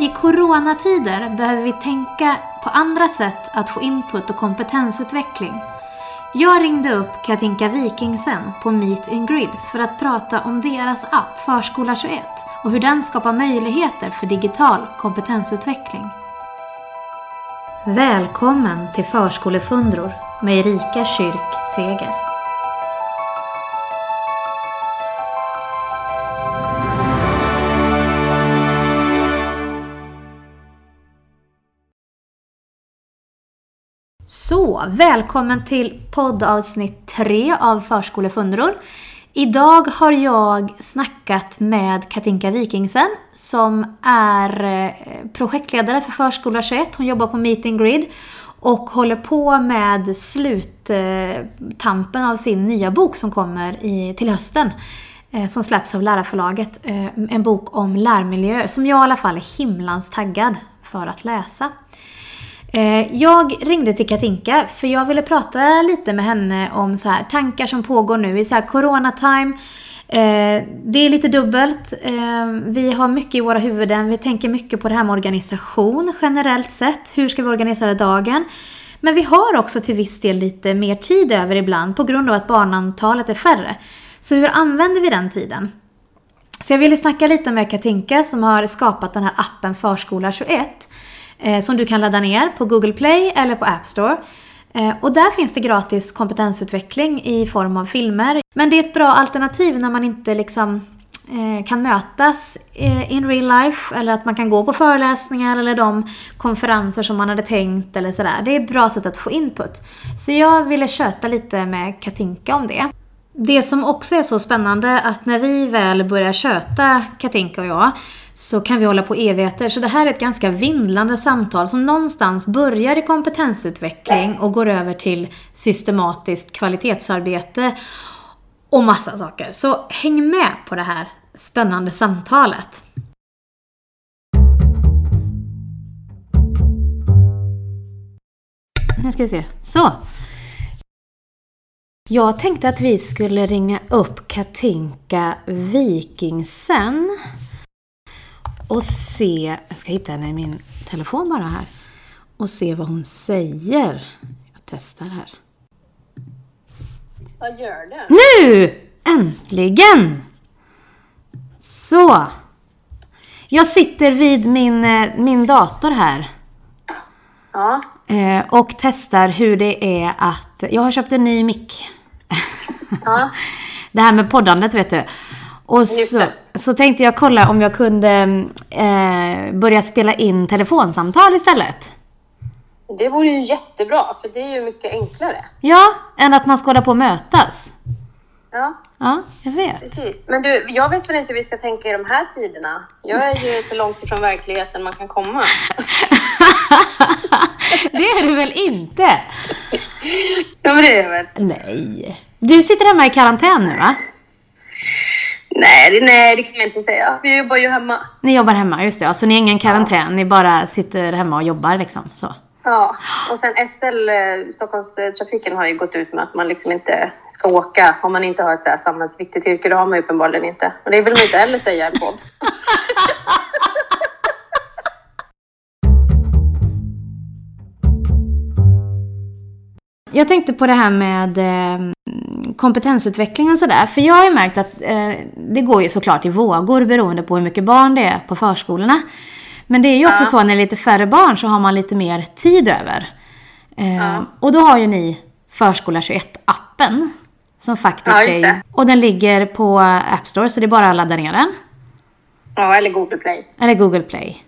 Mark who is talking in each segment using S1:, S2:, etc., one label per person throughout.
S1: I coronatider behöver vi tänka på andra sätt att få input och kompetensutveckling. Jag ringde upp Katinka Wikingsen på Meet Ingrid för att prata om deras app Förskola 21 och hur den skapar möjligheter för digital kompetensutveckling. Välkommen till Förskolefundror med Erika Kyrk Seger. Välkommen till poddavsnitt 3 av Förskolefundror. Idag har jag snackat med Katinka Wikingsen som är eh, projektledare för Förskola 21. Hon jobbar på Meeting Grid och håller på med sluttampen av sin nya bok som kommer i, till hösten. Eh, som släpps av Lärarförlaget. Eh, en bok om lärmiljöer som jag i alla fall är himlans taggad för att läsa. Eh, jag ringde till Katinka för jag ville prata lite med henne om så här tankar som pågår nu i så här corona-time. Eh, det är lite dubbelt. Eh, vi har mycket i våra huvuden. Vi tänker mycket på det här med organisation generellt sett. Hur ska vi organisera dagen? Men vi har också till viss del lite mer tid över ibland på grund av att barnantalet är färre. Så hur använder vi den tiden? Så jag ville snacka lite med Katinka som har skapat den här appen Förskola 21 Eh, som du kan ladda ner på Google Play eller på App Store. Eh, och där finns det gratis kompetensutveckling i form av filmer. Men det är ett bra alternativ när man inte liksom eh, kan mötas eh, in real life eller att man kan gå på föreläsningar eller de konferenser som man hade tänkt eller sådär. Det är ett bra sätt att få input. Så jag ville köta lite med Katinka om det. Det som också är så spännande att när vi väl börjar köta Katinka och jag så kan vi hålla på evigheter. Så det här är ett ganska vindlande samtal som någonstans börjar i kompetensutveckling och går över till systematiskt kvalitetsarbete och massa saker. Så häng med på det här spännande samtalet. Nu ska vi se. Så. Jag tänkte att vi skulle ringa upp Katinka Wikingsen och se, jag ska hitta henne i min telefon bara här, och se vad hon säger. Jag testar här.
S2: Vad gör du?
S1: Nu! Äntligen! Så. Jag sitter vid min, eh, min dator här.
S2: Ja.
S1: Eh, och testar hur det är att... Jag har köpt en ny mick.
S2: Ja.
S1: det här med poddandet vet du. Och så, så tänkte jag kolla om jag kunde eh, börja spela in telefonsamtal istället.
S2: Det vore ju jättebra, för det är ju mycket enklare.
S1: Ja, än att man ska hålla på och mötas.
S2: Ja,
S1: Ja, jag vet.
S2: precis. Men du, jag vet väl inte hur vi ska tänka i de här tiderna. Jag är ju så långt ifrån verkligheten man kan komma.
S1: det är du väl inte?
S2: Ja, men det är jag väl.
S1: Nej. Du sitter hemma i karantän nu va?
S2: Nej, det, nej, det kan jag inte säga. Vi jobbar ju hemma.
S1: Ni jobbar hemma, just det. Ja. Så ni är ingen karantän, ni bara sitter hemma och jobbar liksom. Så.
S2: Ja, och sen SL, eh, Stockholmstrafiken, har ju gått ut med att man liksom inte ska åka om man inte har ett så här samhällsviktigt yrke. Det har man ju uppenbarligen inte. Och det vill man inte heller säga i en podd.
S1: Jag tänkte på det här med kompetensutveckling och sådär. För jag har ju märkt att eh, det går ju såklart i vågor beroende på hur mycket barn det är på förskolorna. Men det är ju också
S2: Ja.
S1: så när det är lite färre barn så har man lite mer tid över. Eh,
S2: Ja.
S1: Och då har ju ni Förskola 21-appen. Som faktiskt
S2: Ja,
S1: är... Och den ligger på App Store så det är bara att ladda ner den.
S2: Ja, eller Google Play.
S1: Eller Google Play.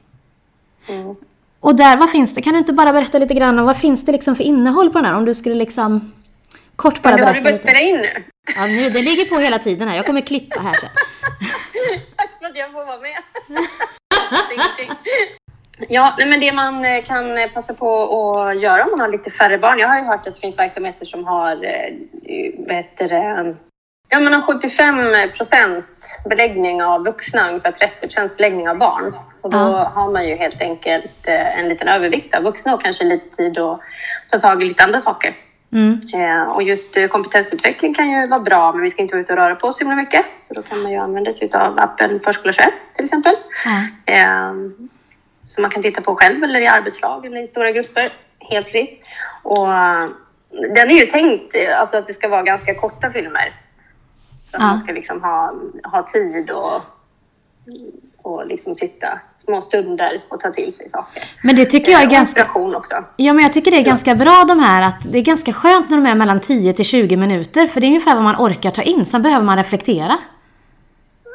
S2: Mm.
S1: Och där, vad finns det? Kan du inte bara berätta lite grann om vad finns det liksom för innehåll på den här? Om du skulle liksom kort bara
S2: du, har du
S1: berätta
S2: börjat spela in nu?
S1: Ja, nu, det ligger på hela tiden här. Jag kommer klippa här sen.
S2: Tack för att jag får vara med. Ja, nej, men det man eh, kan eh, passa på att göra om man har lite färre barn. Jag har ju hört att det finns verksamheter som har, eh, heter det, ja, man har 75 procent beläggning av vuxna, ungefär 30 procent beläggning av barn. Och då
S1: Ja.
S2: har man ju helt enkelt eh, en liten övervikt av vuxna och kanske lite tid att ta tag i lite andra saker.
S1: Mm.
S2: Eh, och just eh, kompetensutveckling kan ju vara bra, men vi ska inte vara ute och röra på oss så himla mycket. Så då kan man ju använda sig av appen Förskola 21 till exempel.
S1: Ja.
S2: Eh, som man kan titta på själv eller i arbetslag eller i stora grupper helt fritt. Och den är ju tänkt alltså, att det ska vara ganska korta filmer. Så att
S1: Ja.
S2: man ska liksom ha, ha tid och, och liksom sitta små stunder och ta till sig saker.
S1: Men det tycker jag är
S2: Och
S1: ganska...
S2: också.
S1: Ja, men jag tycker det är ganska bra de här att det är ganska skönt när de är mellan 10 till 20 minuter för det är ungefär vad man orkar ta in. Sen behöver man reflektera.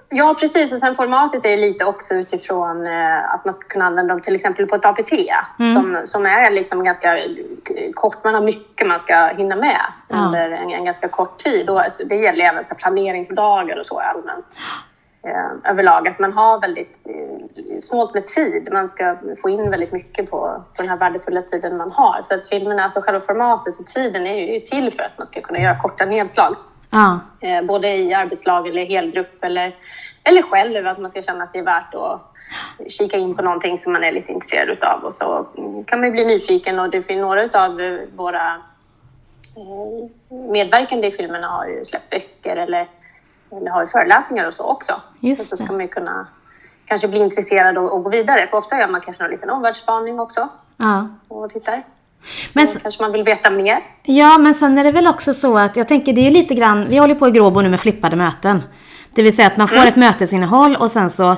S2: Ja, precis. Och sen formatet är lite också utifrån eh, att man ska kunna använda dem till exempel på ett APT som, som är liksom ganska eh, kort. Man har mycket man ska hinna med
S1: Ja.
S2: under en, en ganska kort tid. Och alltså, det gäller även så planeringsdagar och så allmänt. Eh, överlag att man har väldigt eh, snålt med tid. Man ska få in väldigt mycket på, på den här värdefulla tiden man har. Så att filmerna, alltså själva formatet och tiden är ju till för att man ska kunna göra korta nedslag
S1: Ja,
S2: eh, både i arbetslag eller helgrupp eller, eller själv, att man ska känna att det är värt att kika in på någonting som man är lite intresserad utav och så kan man bli nyfiken och det finns några utav våra eh, medverkande i filmerna har ju släppt böcker eller, eller har ju föreläsningar och så också.
S1: Just
S2: så ska man ju kunna kanske bli intresserad och, och gå vidare för ofta gör man kanske någon liten omvärldsspaning också
S1: ja.
S2: och tittar.
S1: Men
S2: så
S1: s-
S2: kanske man vill veta mer.
S1: Ja, men sen är det väl också så att jag tänker det är ju lite grann, vi håller på i Gråbo nu med flippade möten. Det vill säga att man får ett mötesinnehåll och sen så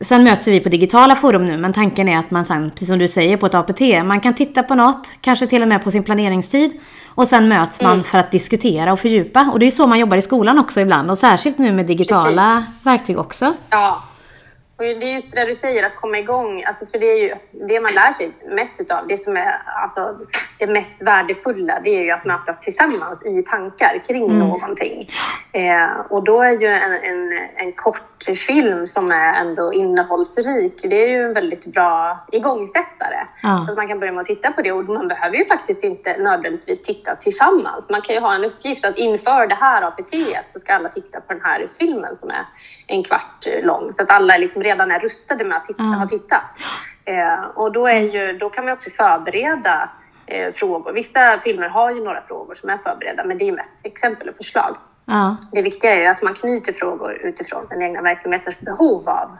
S1: Sen möts vi på digitala forum nu, men tanken är att man sen, precis som du säger, på ett APT, man kan titta på något, kanske till och med på sin planeringstid, och sen möts man för att diskutera och fördjupa. Och det är så man jobbar i skolan också ibland, och särskilt nu med digitala verktyg också.
S2: Ja, och det är just det du säger, att komma igång. Alltså för det är ju det man lär sig mest utav. Det som är alltså, det mest värdefulla, det är ju att mötas tillsammans i tankar kring någonting. Eh, och då är ju en, en, en kort film som är ändå innehållsrik, det är ju en väldigt bra igångsättare.
S1: Ja.
S2: Så att man kan börja med att titta på det och man behöver ju faktiskt inte nödvändigtvis titta tillsammans. Man kan ju ha en uppgift att inför det här APT så ska alla titta på den här filmen som är en kvart lång så att alla liksom redan är rustade med att titta,
S1: Ja.
S2: ha tittat. Eh, och då, är ju, då kan man också förbereda eh, frågor. Vissa filmer har ju några frågor som är förberedda men det är mest exempel och förslag.
S1: Ja,
S2: Det viktiga är ju att man knyter frågor utifrån den egna verksamhetens behov av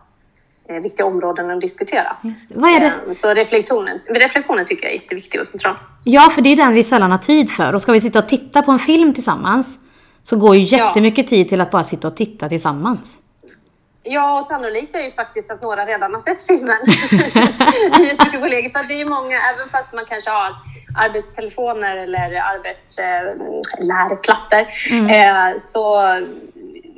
S2: eh, viktiga områden att diskutera.
S1: Vad är det?
S2: Eh, Så reflektionen, reflektionen tycker jag är jätteviktig och central.
S1: Ja, för det är den vi sällan har tid för. Och ska vi sitta och titta på en film tillsammans så går ju
S2: Ja.
S1: jättemycket tid till att bara sitta och titta tillsammans.
S2: Ja, och sannolikt är ju faktiskt att några redan har sett filmen. I ett mycket kollegor. För det är ju många, även fast man kanske har arbetstelefoner eller arbets, eh, lärplattor, eh, så,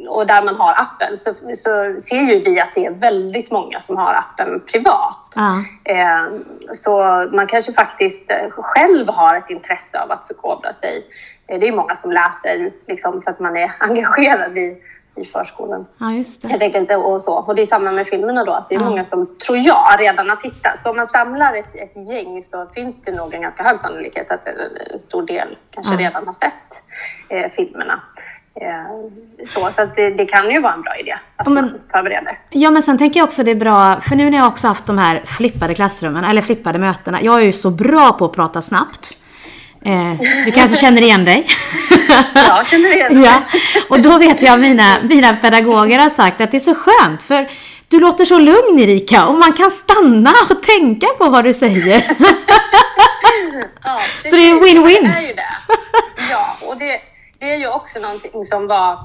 S2: och där man har appen, så, så ser ju vi att det är väldigt många som har appen privat.
S1: Ja.
S2: Eh, så man kanske faktiskt eh, själv har ett intresse av att förkovra sig. Eh, Det är många som läser liksom, för att man är engagerad i, i förskolan.
S1: Ja, just det.
S2: Helt enkelt och så. Och det är samma med filmerna då, att det är
S1: Ja.
S2: många som, tror jag, redan har tittat. Så om man samlar ett, ett gäng så finns det nog en ganska hög sannolikhet att en, stor del kanske
S1: Ja.
S2: redan har sett eh, filmerna. Eh, så så att det, det kan ju vara en bra idé att
S1: Ja, men-
S2: man förbereder.
S1: Ja, men sen tänker jag också det är bra, för nu när jag också haft de här flippade klassrummen, eller flippade mötena, jag är ju så bra på att prata snabbt. Eh, du kanske känner igen dig?
S2: Ja, känner igen
S1: ja, och då vet jag mina, mina pedagoger har sagt att det är så skönt för du låter så lugn Erika och man kan stanna och tänka på vad du säger.
S2: Ja,
S1: Så det är win-win.
S2: Det är det. Ja, och det, det är ju också någonting som var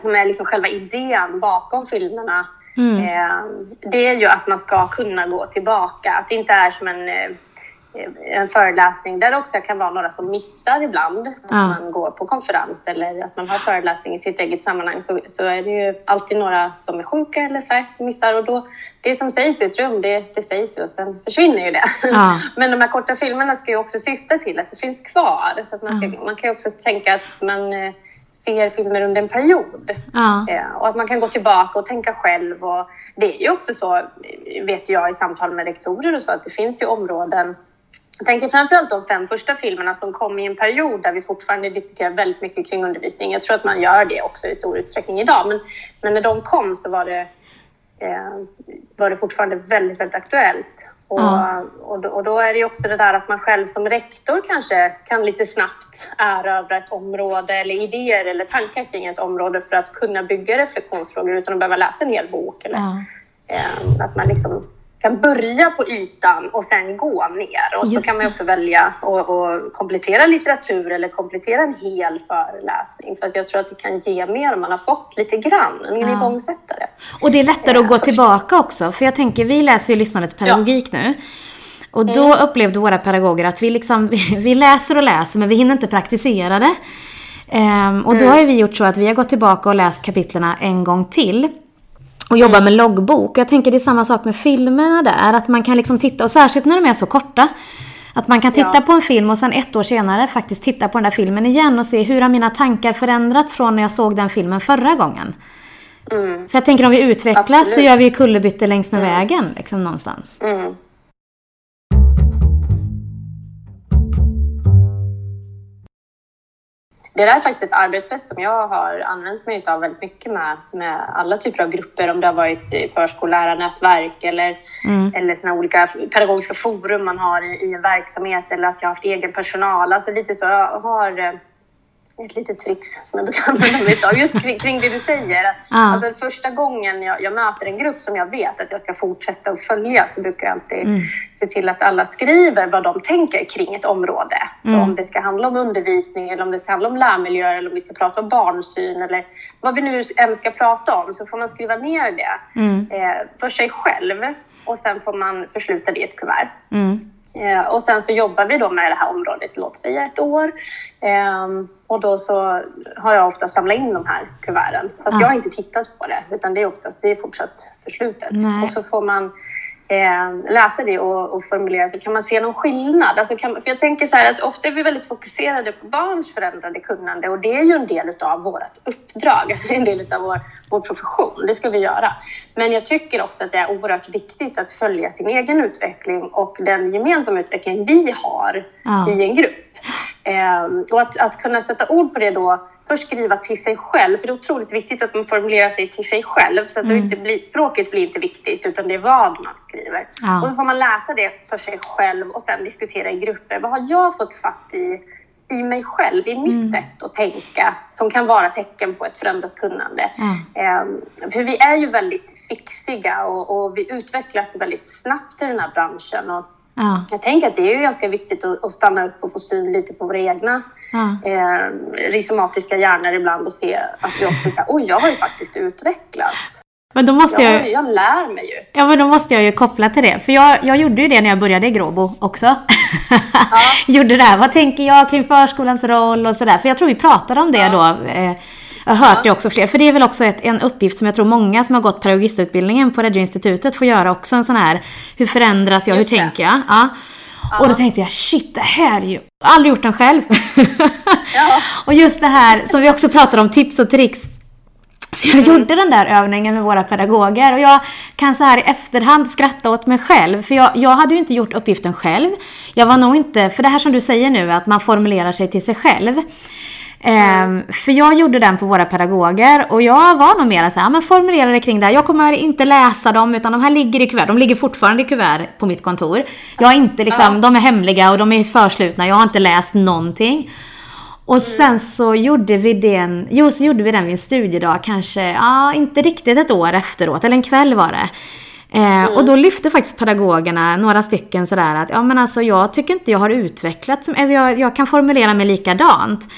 S2: som är liksom själva idén bakom filmerna.
S1: Mm.
S2: Eh, det är ju att man ska kunna gå tillbaka. Att det inte är som en, eh, en föreläsning där det också kan vara några som missar ibland. Att
S1: Ja.
S2: man går på konferens eller att man har föreläsning i sitt eget sammanhang så, så är det ju alltid några som är sjuka eller som missar. Och då, det som sägs i ett rum, det, det sägs ju och sen försvinner ju det.
S1: Ja.
S2: Men de här korta filmerna ska ju också syfta till att det finns kvar. Så att man, ska, man kan ju också tänka att man eh, ser filmer under en period.
S1: Ja,
S2: Eh, och att man kan gå tillbaka och tänka själv. Och det är ju också så, eh, vet jag i samtal med rektorer och så, att det finns ju områden jag tänker framförallt de fem första filmerna som kom i en period där vi fortfarande diskuterar väldigt mycket kring undervisning. Jag tror att man gör det också i stor utsträckning idag. Men, men när de kom så var det, eh, var det fortfarande väldigt, väldigt aktuellt. Och,
S1: Ja.
S2: och, då, och då är det också det där att man själv som rektor kanske kan lite snabbt erövra ett område eller idéer eller tankar kring ett område för att kunna bygga reflektionsfrågor utan att behöva läsa en hel bok. Eller,
S1: ja.
S2: eh, att man liksom kan börja på ytan och sen gå ner. Och så
S1: Just
S2: kan man också välja att komplettera litteratur eller komplettera en hel föreläsning. För att jag tror att det kan ge mer om man har fått lite grann, en
S1: Ja.
S2: igångsättare.
S1: Och det är lättare att
S2: Eh,
S1: gå tillbaka också. För jag tänker, vi läser ju lyssnandets pedagogik nu. Och då
S2: Mm.
S1: upplevde våra pedagoger att vi liksom, vi läser och läser men vi hinner inte praktisera det. Ehm, och då
S2: Mm.
S1: har vi gjort så att vi har gått tillbaka och läst kapitlerna en gång till. Och jobbar
S2: Mm.
S1: med loggbok. Jag tänker det är samma sak med filmerna där. Att man kan liksom titta, och särskilt när de är så korta. Att man kan titta
S2: Ja.
S1: på en film och sen ett år senare faktiskt titta på den där filmen igen och se hur har mina tankar förändrats från när jag såg den filmen förra gången.
S2: Mm.
S1: För jag tänker om vi utvecklas så
S2: Absolut.
S1: gör vi kullerbyttor längs med vägen liksom någonstans.
S2: Mm. Det där är faktiskt ett arbetssätt som jag har använt mig av väldigt mycket med, med alla typer av grupper. Om det har varit förskollärarnätverk eller,
S1: Mm.
S2: eller såna olika pedagogiska forum man har i, i en verksamhet eller att jag har haft egen personal. Alltså lite så. Jag har eh, ett litet trix som jag brukar använda mig av just kring, kring det du säger.
S1: Ja.
S2: Alltså första gången jag, jag möter en grupp som jag vet att jag ska fortsätta att följa så brukar jag alltid
S1: Mm.
S2: Se till att alla skriver vad de tänker kring ett område. Så
S1: Mm.
S2: om det ska handla om undervisning eller om det ska handla om lärmiljöer eller om vi ska prata om barnsyn eller vad vi nu än ska prata om så får man skriva ner det
S1: Mm.
S2: eh, för sig själv och sen får man försluta det i ett kuvert.
S1: Mm.
S2: Eh, och sen så jobbar vi då med det här området, låt säga ett år. Ehm, och då så har jag ofta samlat in de här kuverten. Fast
S1: Ah.
S2: jag har inte tittat på det, utan det är oftast det är fortsatt förslutet.
S1: Nej.
S2: Och så får man eh, läsa det och, och formulera sig. Kan man se någon skillnad? Alltså kan, för jag tänker så här att ofta är vi väldigt fokuserade på barns förändrade kunnande och det är ju en del av vårt uppdrag, alltså en del av vår, vår profession. Det ska vi göra. Men jag tycker också att det är oerhört viktigt att följa sin egen utveckling och den gemensamma utveckling vi har
S1: Ja.
S2: i en grupp. Ehm, och att, att kunna sätta ord på det då, först skriva till sig själv, för det är otroligt viktigt att man formulerar sig till sig själv så att det inte blir, språket blir inte viktigt utan det är vad man skriver.
S1: Ja.
S2: Och då får man läsa det för sig själv och sen diskutera i grupper. Vad har jag fått fatt i, i mig själv, i mitt sätt att tänka som kan vara tecken på ett förändrat kunnande.
S1: Ja.
S2: Ehm, för vi är ju väldigt fixiga och, och vi utvecklas väldigt snabbt i den här branschen. Och
S1: Ja.
S2: jag tänker att det är ju ganska viktigt att, att stanna upp och få syn lite på våra egna
S1: Ja.
S2: eh, rhizomatiska hjärnor ibland och se att vi också säger oj, jag har ju faktiskt utvecklats.
S1: Men då måste jag,
S2: Jag, jag lär mig ju.
S1: ja, men då måste jag ju koppla till det. För jag, jag gjorde ju det när jag började i Gråbo också. gjorde det här. Vad tänker jag kring förskolans roll och sådär. För jag tror vi pratade om det då. Eh, jag har hört det också fler. För det är väl också ett, en uppgift som jag tror många som har gått pedagogistutbildningen på Radioinstitutet får göra också. En sån här, hur förändras jag, hur
S2: Just det.
S1: tänker jag? Ja. Och då tänkte jag, shit det här är ju... Jag har aldrig gjort den själv.
S2: Ja.
S1: och just det här som vi också pratade om, tips och tricks. Så jag gjorde den där övningen med våra pedagoger och jag kan så här i efterhand skratta åt mig själv. För jag, jag hade ju inte gjort uppgiften själv. Jag var nog inte, för det här som du säger nu, att man formulerar sig till sig själv. Ehm, för jag gjorde den på våra pedagoger och jag var nog mera så här, men formulera det kring det här. Jag kommer inte läsa dem utan de här ligger i kuvert. De ligger fortfarande i kuvert på mitt kontor. Jag har inte liksom, de är hemliga och de är förslutna. Jag har inte läst någonting. Och sen så gjorde vi den, jo, så gjorde vi den vid en studiedag kanske, ja inte riktigt ett år efteråt, eller en kväll var det. Eh, Och då lyfte faktiskt pedagogerna, några stycken sådär att ja men alltså jag tycker inte jag har utvecklats, alltså jag, jag kan formulera mig likadant.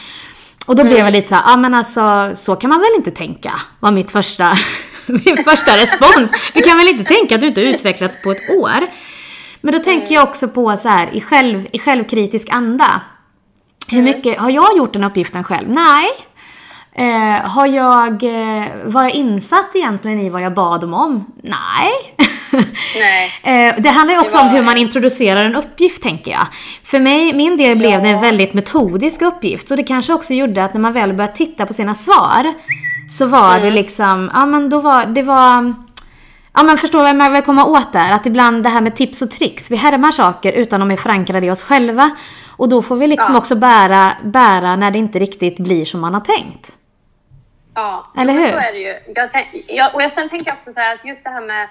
S1: Och då blev jag lite så ja men alltså så kan man väl inte tänka, var mitt första, min första respons. Du kan väl inte tänka att du inte utvecklats på ett år? Men då tänker jag också på så här i, själv, i självkritisk anda. Hur mycket, har jag gjort den uppgiften själv? Nej. Eh, har jag, eh, var jag insatt egentligen i vad jag bad dem om? Nej.
S2: Nej.
S1: Eh, det handlar ju också
S2: Det
S1: om
S2: var-
S1: hur man introducerar en uppgift, tänker jag. För mig, min del blev det en väldigt metodisk uppgift. Så det kanske också gjorde att när man väl började titta på sina svar, så var
S2: Mm.
S1: det liksom, ja men då var, det var... Ja men förstår vad jag vill komma åt där? Att ibland det här med tips och tricks, vi härmar saker utan de är förankrade i oss själva. Och då får vi liksom
S2: Ja.
S1: också bära, bära när det inte riktigt blir som man har tänkt.
S2: Ja,
S1: Eller hur?
S2: Så är det ju. Jag tänk, jag, och jag, sen tänker jag också så här, att just det här med,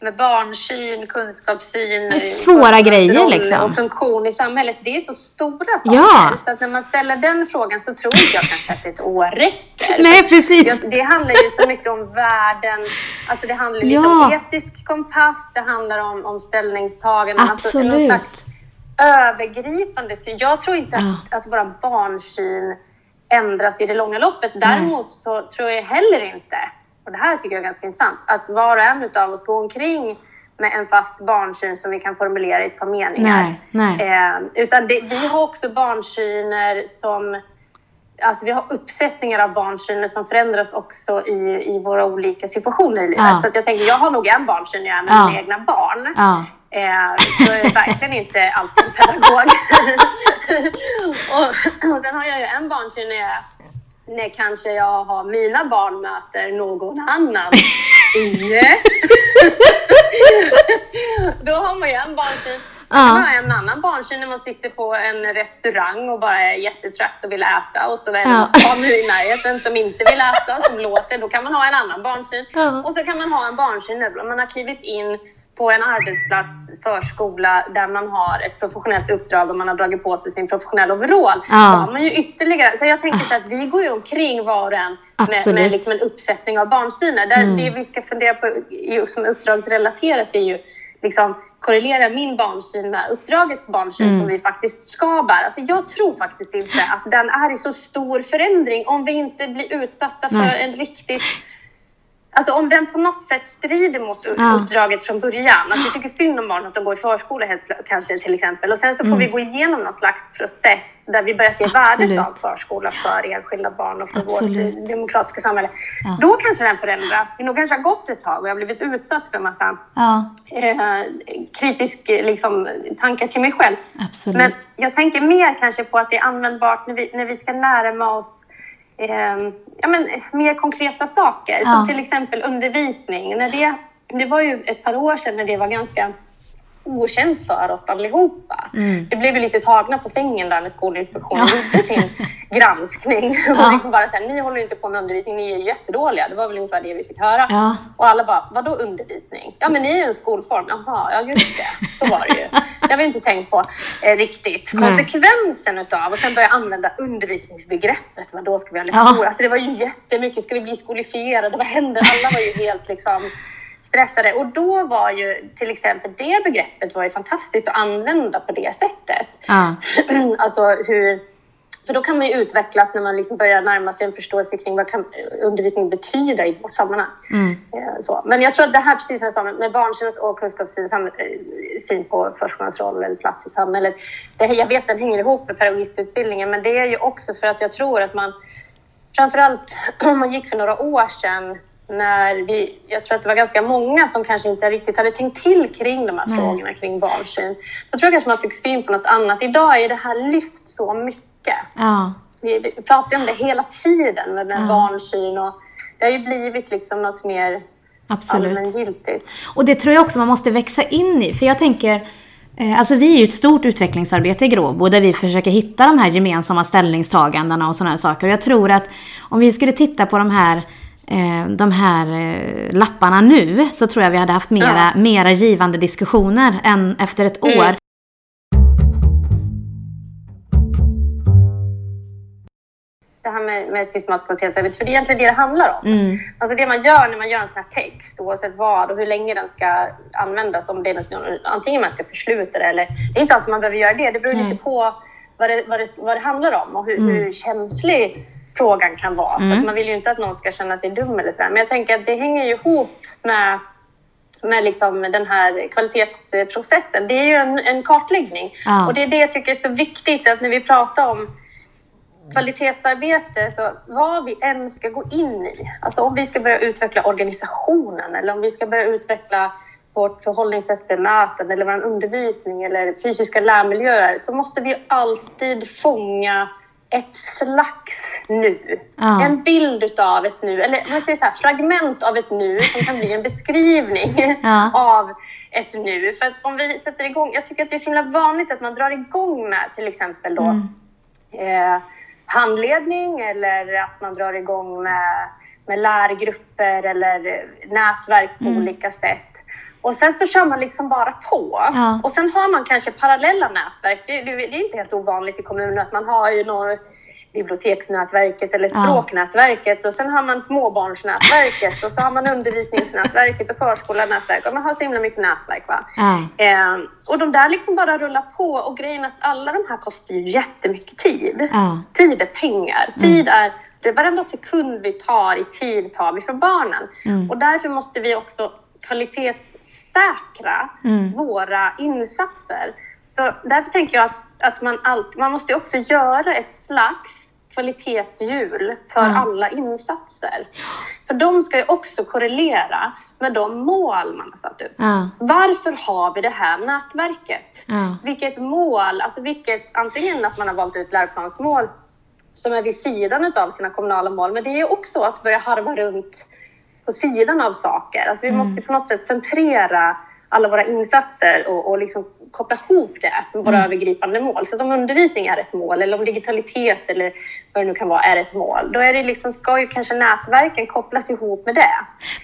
S2: med barnsyn, kunskapssyn,
S1: är svåra
S2: förskolans
S1: grejer, liksom.
S2: och funktion i samhället. Det är så stora saker.
S1: Ja.
S2: Så att när man ställer den frågan så tror inte jag kanske att ett år räcker.
S1: Nej, precis.
S2: Jag, det handlar ju så mycket om värden, alltså det handlar lite
S1: Ja.
S2: om etisk kompass, det handlar om, om ställningstaganden. Alltså någon
S1: Absolut.
S2: slags övergripande syn. Jag tror inte
S1: Ja.
S2: att, att våra barnsyn ändras i det långa loppet. Däremot så tror jag heller inte, och det här tycker jag är ganska intressant, att var och en av oss går omkring med en fast barnsyn som vi kan formulera i ett par meningar.
S1: Nej, nej.
S2: Eh, utan det, vi har också barnsyner som Alltså vi har uppsättningar av barnsyner som förändras också i, i våra olika situationer i livet.
S1: Ja.
S2: Så jag tänker, jag har nog en barnsyn när jag är med
S1: Ja.
S2: mina egna barn.
S1: Ja.
S2: Eh, så jag är verkligen inte alltid pedagog. och, och sen har jag ju en barnsyn när, jag, när kanske jag har mina barn möter någon annan unge. Då har man ju en barnsyn.
S1: Ja.
S2: Sen har jag en annan barnsyn när man sitter på en restaurang och bara är jättetrött och vill äta och så är det
S1: Ja.
S2: något barn i närheten som inte vill äta, som låter. Då kan man ha en annan barnsyn.
S1: Ja.
S2: Och så kan man ha en barnsyn när man har klivit in på en arbetsplats, förskola, där man har ett professionellt uppdrag och man har dragit på sig sin professionella overall.
S1: Ja.
S2: Då har man ju ytterligare, så jag tänker så att vi går ju omkring var och en med,
S1: Absolut.
S2: med liksom en uppsättning av barnsyner. Där Det vi ska fundera på just som uppdragsrelaterat är ju liksom korrelera min barnsyn med uppdragets barnsyn som vi faktiskt ska bära. Alltså jag tror faktiskt inte att den är i så stor förändring om vi inte blir utsatta för
S1: Nej.
S2: en riktigt Alltså om den på något sätt strider mot
S1: Ja.
S2: uppdraget från början. Att vi tycker synd om barn att de går i förskola helt, kanske till exempel. Och sen så får vi gå igenom någon slags process där vi börjar se
S1: Mm. Absolut.
S2: värdet av förskola för enskilda barn och för
S1: Absolut.
S2: vårt demokratiska samhälle.
S1: Ja.
S2: Då kanske den förändras. Det nog kanske har gått ett tag och jag har blivit utsatt för en massa
S1: Ja,
S2: eh, kritisk liksom, tankar till mig själv.
S1: absolut.
S2: Men jag tänker mer kanske på att det är användbart när vi, när vi ska närma oss eh, ja, men, mer konkreta saker.
S1: Ja.
S2: Som till exempel undervisning. När det, det var ju ett par år sedan när det var ganska okänt för oss allihopa.
S1: Mm.
S2: Det blev vi lite tagna på sängen där när Skolinspektionen
S1: Ja.
S2: gjorde sin granskning.
S1: Ja.
S2: Och liksom bara så här, ni håller inte på med undervisning, ni är jättedåliga. Det var väl ungefär det vi fick höra.
S1: Ja.
S2: Och alla bara, vadå undervisning? Ja men ni är ju en skolform. Jaha, ja just det. Så var det ju. Det har vi inte tänkt på eh, riktigt.
S1: Nej.
S2: Konsekvensen utav och sen börja använda undervisningsbegreppet. Vad då ska vi ha
S1: Ja.
S2: lektioner? Alltså det var ju jättemycket. Ska vi bli skolifierade? Vad händer? Alla var ju helt liksom stressade. Och då var ju till exempel det begreppet var ju fantastiskt att använda på det sättet.
S1: Ja.
S2: alltså hur... För då kan man ju utvecklas när man liksom börjar närma sig en förståelse kring vad kan undervisning betyda i vårt sammanhang.
S1: Mm.
S2: Eh, Så. Men jag tror att det här, precis som jag sa, med barnsyn och kunskapssyn, eh, syn på förskolans roll eller plats i samhället. Det, jag vet att den hänger ihop med pedagogistutbildningen, men det är ju också för att jag tror att man, framförallt om man gick för några år sedan, när vi, jag tror att det var ganska många som kanske inte riktigt hade tänkt till kring de här
S1: Nej.
S2: frågorna kring barnsyn. Då tror jag kanske man fick syn på något annat. Idag är det här lyft så mycket.
S1: Ja.
S2: Vi, pratar ju om det hela tiden med, med
S1: Ja.
S2: barnsyn och det har ju blivit liksom något mer
S1: Absolut.
S2: allmängiltigt.
S1: Och det tror jag också man måste växa in i. För jag tänker, eh, alltså vi är ju ett stort utvecklingsarbete i Gråbo där vi försöker hitta de här gemensamma ställningstagandena och sådana här saker. Och jag tror att om vi skulle titta på de här de här eh, lapparna nu så tror jag vi hade haft mera, mera givande diskussioner än efter ett
S2: Mm.
S1: år.
S2: Det här med, med systematiskt kvalitetsarbete, för det är egentligen det det handlar om.
S1: Mm.
S2: Alltså det man gör när man gör en sån här text, oavsett vad och hur länge den ska användas, om det är något, antingen man ska försluta det eller... Det är inte alltid man behöver göra det, det beror
S1: Nej.
S2: lite på vad det, vad det, vad det handlar om och hur,
S1: Mm.
S2: hur känslig frågan kan vara.
S1: Mm.
S2: man vill ju inte att någon ska känna sig dum eller så. här. Men jag tänker att det hänger ju ihop med med liksom den här kvalitetsprocessen. Det är ju en, en kartläggning.
S1: Ja.
S2: Och det är det jag tycker är så viktigt att när vi pratar om kvalitetsarbete, så vad vi än ska gå in i, alltså om vi ska börja utveckla organisationen eller om vi ska börja utveckla vårt förhållningssätt, bemötande eller vår undervisning eller fysiska lärmiljöer så måste vi alltid fånga ett slags nu.
S1: Ja.
S2: En bild utav ett nu, eller man säger så här, fragment av ett nu som kan bli en beskrivning
S1: Ja.
S2: av ett nu. För att om vi sätter igång, jag tycker att det är så himla vanligt att man drar igång med till exempel då
S1: Mm.
S2: eh, handledning eller att man drar igång med med lärgrupper eller nätverk på
S1: Mm.
S2: olika sätt. Och sen så kör man liksom bara på.
S1: Ja.
S2: Och sen har man kanske parallella nätverk. Det, det, det är inte helt ovanligt i kommunen att man har ju något biblioteksnätverket eller språknätverket och sen har man småbarnsnätverket och så har man undervisningsnätverket och förskolanätverk och man har så himla mycket nätverk. Va?
S1: Ja.
S2: Eh, och de där liksom bara rullar på och grejen att alla de här kostar ju jättemycket tid.
S1: Ja.
S2: Tid är pengar. Tid är, det varenda sekund vi tar i tid tar vi för barnen.
S1: Mm.
S2: Och därför måste vi också kvalitetssäkra
S1: Mm.
S2: våra insatser. Så därför tänker jag att, att man, all, man måste också göra ett slags kvalitetshjul för
S1: Ja.
S2: alla insatser. För de ska ju också korrelera med de mål man har satt upp.
S1: Ja.
S2: Varför har vi det här nätverket?
S1: Ja.
S2: Vilket mål, alltså vilket, antingen att man har valt ut läroplansmål som är vid sidan av sina kommunala mål, men det är också att börja harva runt på sidan av saker. Alltså vi måste på något sätt centrera alla våra insatser och, och liksom koppla ihop det med våra övergripande mål. Så om undervisning är ett mål eller om digitalitet eller vad det nu kan vara är ett mål, då är det liksom, ska ju kanske nätverken kopplas ihop med det.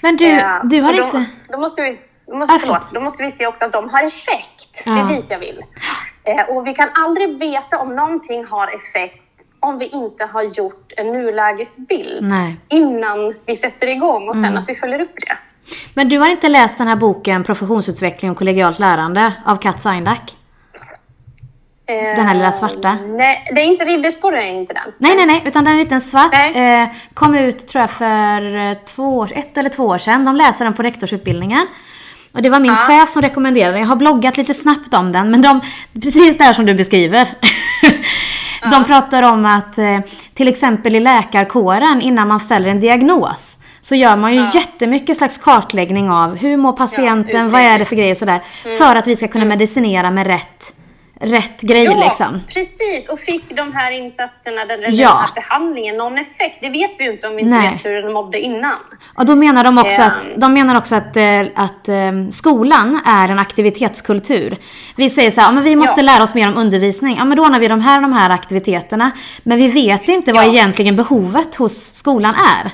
S1: Men du,
S2: Eh,
S1: du har
S2: då,
S1: inte...
S2: Då måste vi, då måste,
S1: Ah,
S2: förlåt, då måste vi se också att de har effekt. Det
S1: Ja.
S2: är dit jag vill. Eh, och vi kan aldrig veta om någonting har effekt om vi inte har gjort en nulägesbild
S1: Nej.
S2: innan vi sätter igång och sen
S1: Mm.
S2: att vi följer upp det.
S1: Men du har inte läst den här boken Professionsutveckling och kollegialt lärande av Kat Seindack?
S2: Eh,
S1: Den här lilla svarta?
S2: Nej, det är inte Riddersporren, är inte den.
S1: Nej, nej, nej, utan den är en liten svart. Eh, kom ut tror jag för eh, två år, ett eller två år sedan. De läser den på rektorsutbildningen. Och det var min
S2: Ja.
S1: chef som rekommenderade den. Jag har bloggat lite snabbt om den, men de, precis det här som du beskriver. De pratar om att eh, till exempel i läkarkåren innan man ställer en diagnos så gör man ju
S2: Ja.
S1: jättemycket slags kartläggning av hur mår patienten,
S2: utredning.
S1: vad är det för grejer och sådär. För att vi ska kunna medicinera med rätt, rätt grej
S2: Ja,
S1: liksom.
S2: precis. Och fick de här insatserna, den,
S1: Ja.
S2: den här behandlingen, någon effekt? Det vet vi ju inte om vi inte
S1: Nej.
S2: vet hur den mådde innan.
S1: Och då menar de också
S2: Ehm.
S1: att, de menar också att, eh, att eh, skolan är en aktivitetskultur. Vi säger så här, ja, men vi måste
S2: Ja.
S1: lära oss mer om undervisning. Ja men då ordnar vi de här de här aktiviteterna. Men vi vet inte vad egentligen behovet hos skolan är.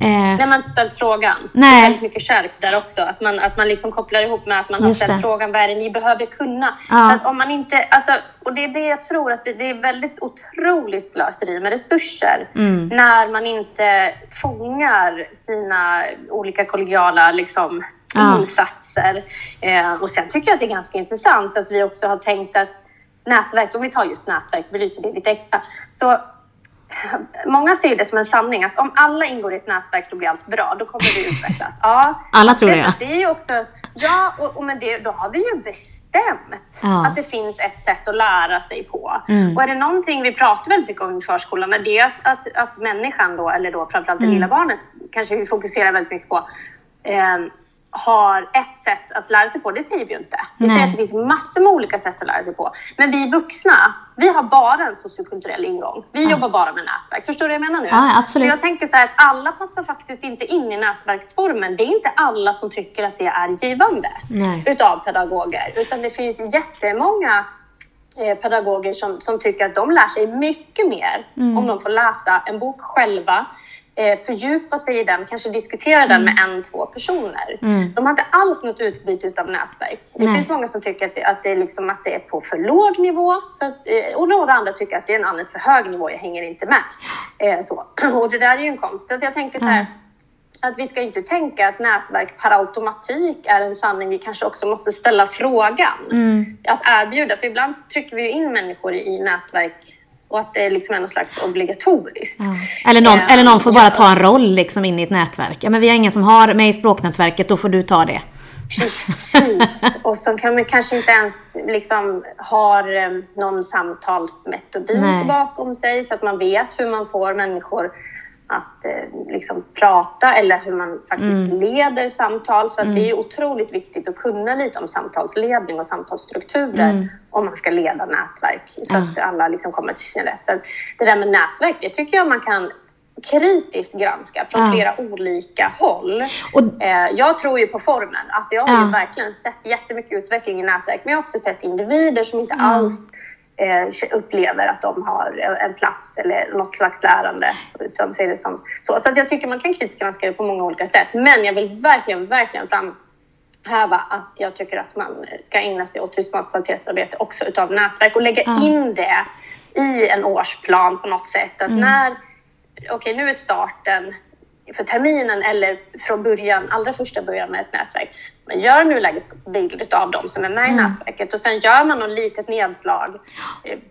S1: Eh,
S2: När man inte ställt frågan. Det
S1: Nej.
S2: är väldigt mycket skärp där också. Att man, att man liksom kopplar ihop med att man har
S1: Just
S2: ställt
S1: det.
S2: frågan vad är det ni behöver kunna.
S1: Ja.
S2: Att om man inte, alltså, och det är det jag tror att det, det är väldigt otroligt slöseri med resurser.
S1: Mm.
S2: När man inte fångar sina olika kollegiala liksom,
S1: Ja.
S2: insatser. Eh, och sen tycker jag att det är ganska intressant att vi också har tänkt att nätverk, om vi tar just nätverk, belyser det lite extra. Så Många ser det som en sanning att om alla ingår i ett nätverk då blir allt bra, då kommer det utvecklas. Ja,
S1: Alla tror det,
S2: det är ju också, ja, och, och med det, då har vi ju bestämt
S1: Ja.
S2: att det finns ett sätt att lära sig på.
S1: Mm.
S2: Och är det någonting vi pratar väldigt mycket om i förskolan, men det är att, att, att människan då, eller då framförallt det
S1: Mm.
S2: lilla barnet, kanske vi fokuserar väldigt mycket på, eh, har ett sätt att lära sig på. Det säger vi ju inte. Vi
S1: Nej.
S2: säger att det finns massor med olika sätt att lära sig på. Men vi vuxna, vi har bara en sociokulturell ingång. Vi jobbar bara med nätverk. Förstår du vad jag menar nu?
S1: Ja, absolut.
S2: Så jag tänker så här att alla passar faktiskt inte in i nätverksformen. Det är inte alla som tycker att det är givande
S1: Nej.
S2: utav pedagoger. Utan det finns jättemånga eh, pedagoger som, som tycker att de lär sig mycket mer
S1: Mm.
S2: om de får läsa en bok själva, eh, fördjupa sig i den, kanske diskutera den med en, två personer.
S1: Mm.
S2: De har inte alls något utbyte av nätverk. Det
S1: Nej.
S2: finns många som tycker att det, att, det är liksom, att det är på för låg nivå att, eh, och några andra tycker att det är en alldeles för hög nivå, jag hänger inte med. Eh, så. Och det där är ju en konst. Så att jag tänker så här, att vi ska inte tänka att nätverk per automatik är en sanning. Vi kanske också måste ställa frågan.
S1: Mm.
S2: Att erbjuda. För ibland trycker vi in människor i nätverk och att det är liksom är något slags obligatoriskt.
S1: Ja. Eller, någon,
S2: Eh,
S1: eller någon får bara ta en roll liksom in i ett nätverk. Ja men vi har ingen som har med i språknätverket, då får du ta det.
S2: Precis. Och så kan man kanske inte ens liksom har eh, någon samtalsmetodik
S1: Nej.
S2: bakom sig så att man vet hur man får människor att eh, liksom prata eller hur man faktiskt leder samtal. För att det är ju otroligt viktigt att kunna lite om samtalsledning och samtalsstrukturer om man ska leda nätverk så
S1: Ja.
S2: att alla liksom kommer till sin rätt. För Det där med nätverk, det tycker jag man kan kritiskt granska från
S1: Ja.
S2: flera olika håll.
S1: Och-
S2: Eh, jag tror ju på formen. Alltså jag har
S1: Ja.
S2: ju verkligen sett jättemycket utveckling i nätverk, men jag har också sett individer som inte alls upplever att de har en plats eller något slags lärande. Utan ser det som så. Så att jag tycker man kan kritiskt granska det på många olika sätt. Men jag vill verkligen, verkligen framhäva att jag tycker att man ska ägna sig åt systematiskt kvalitetsarbete också utav nätverk och lägga mm. in det i en årsplan på något sätt. Att mm. när, okej okay, nu är starten för terminen eller från början, allra första början med ett nätverk. Man gör en nulägesbild av dem som är med i mm. nätverket och sen gör man något litet nedslag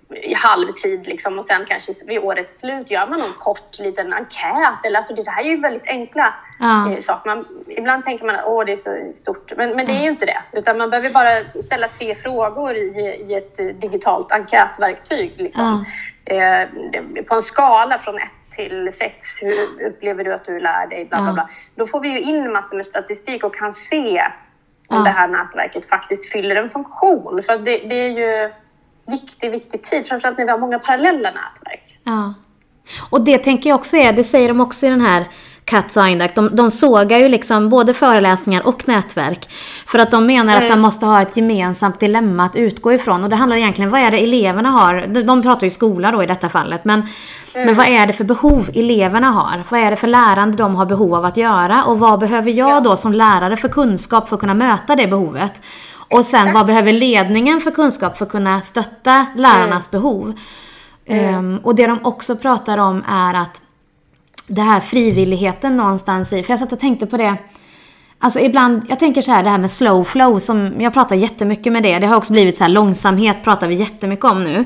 S2: i halvtid liksom, och sen kanske vid årets slut gör man någon kort liten enkät. Eller, alltså, det här är ju väldigt enkla. Eh, saker. Man, ibland tänker man att det är så stort, men, men det är ju inte det. Utan man behöver bara ställa tre frågor i, i ett digitalt enkätverktyg. Liksom. Ja. Eh, på en skala från ett till sex. Hur upplever du att du lär dig? Bla, bla, bla. Då får vi ju in massor med statistik och kan se om det här nätverket faktiskt fyller en funktion. För det, det är ju viktig, viktig tid, framförallt när vi har många parallella nätverk.
S1: Ja. Och det tänker jag också är, det säger de också i den här Katz och Eindak, de, de sågar ju liksom både föreläsningar och nätverk. För att de menar mm. att man måste ha ett gemensamt dilemma att utgå ifrån. Och det handlar egentligen, vad är det eleverna har? De, de pratar ju skola då i detta fallet. Men, mm. men vad är det för behov eleverna har? Vad är det för lärande de har behov av att göra? Och vad behöver jag ja. då som lärare för kunskap för att kunna möta det behovet? Och sen vad behöver ledningen för kunskap för att kunna stötta lärarnas mm. behov? Um, och det de också pratar om är att det här frivilligheten någonstans i. För jag satt och tänkte på det. Alltså ibland, jag tänker så här det här med slow flow som jag pratar jättemycket med det. Det har också blivit så här långsamhet pratar vi jättemycket om nu.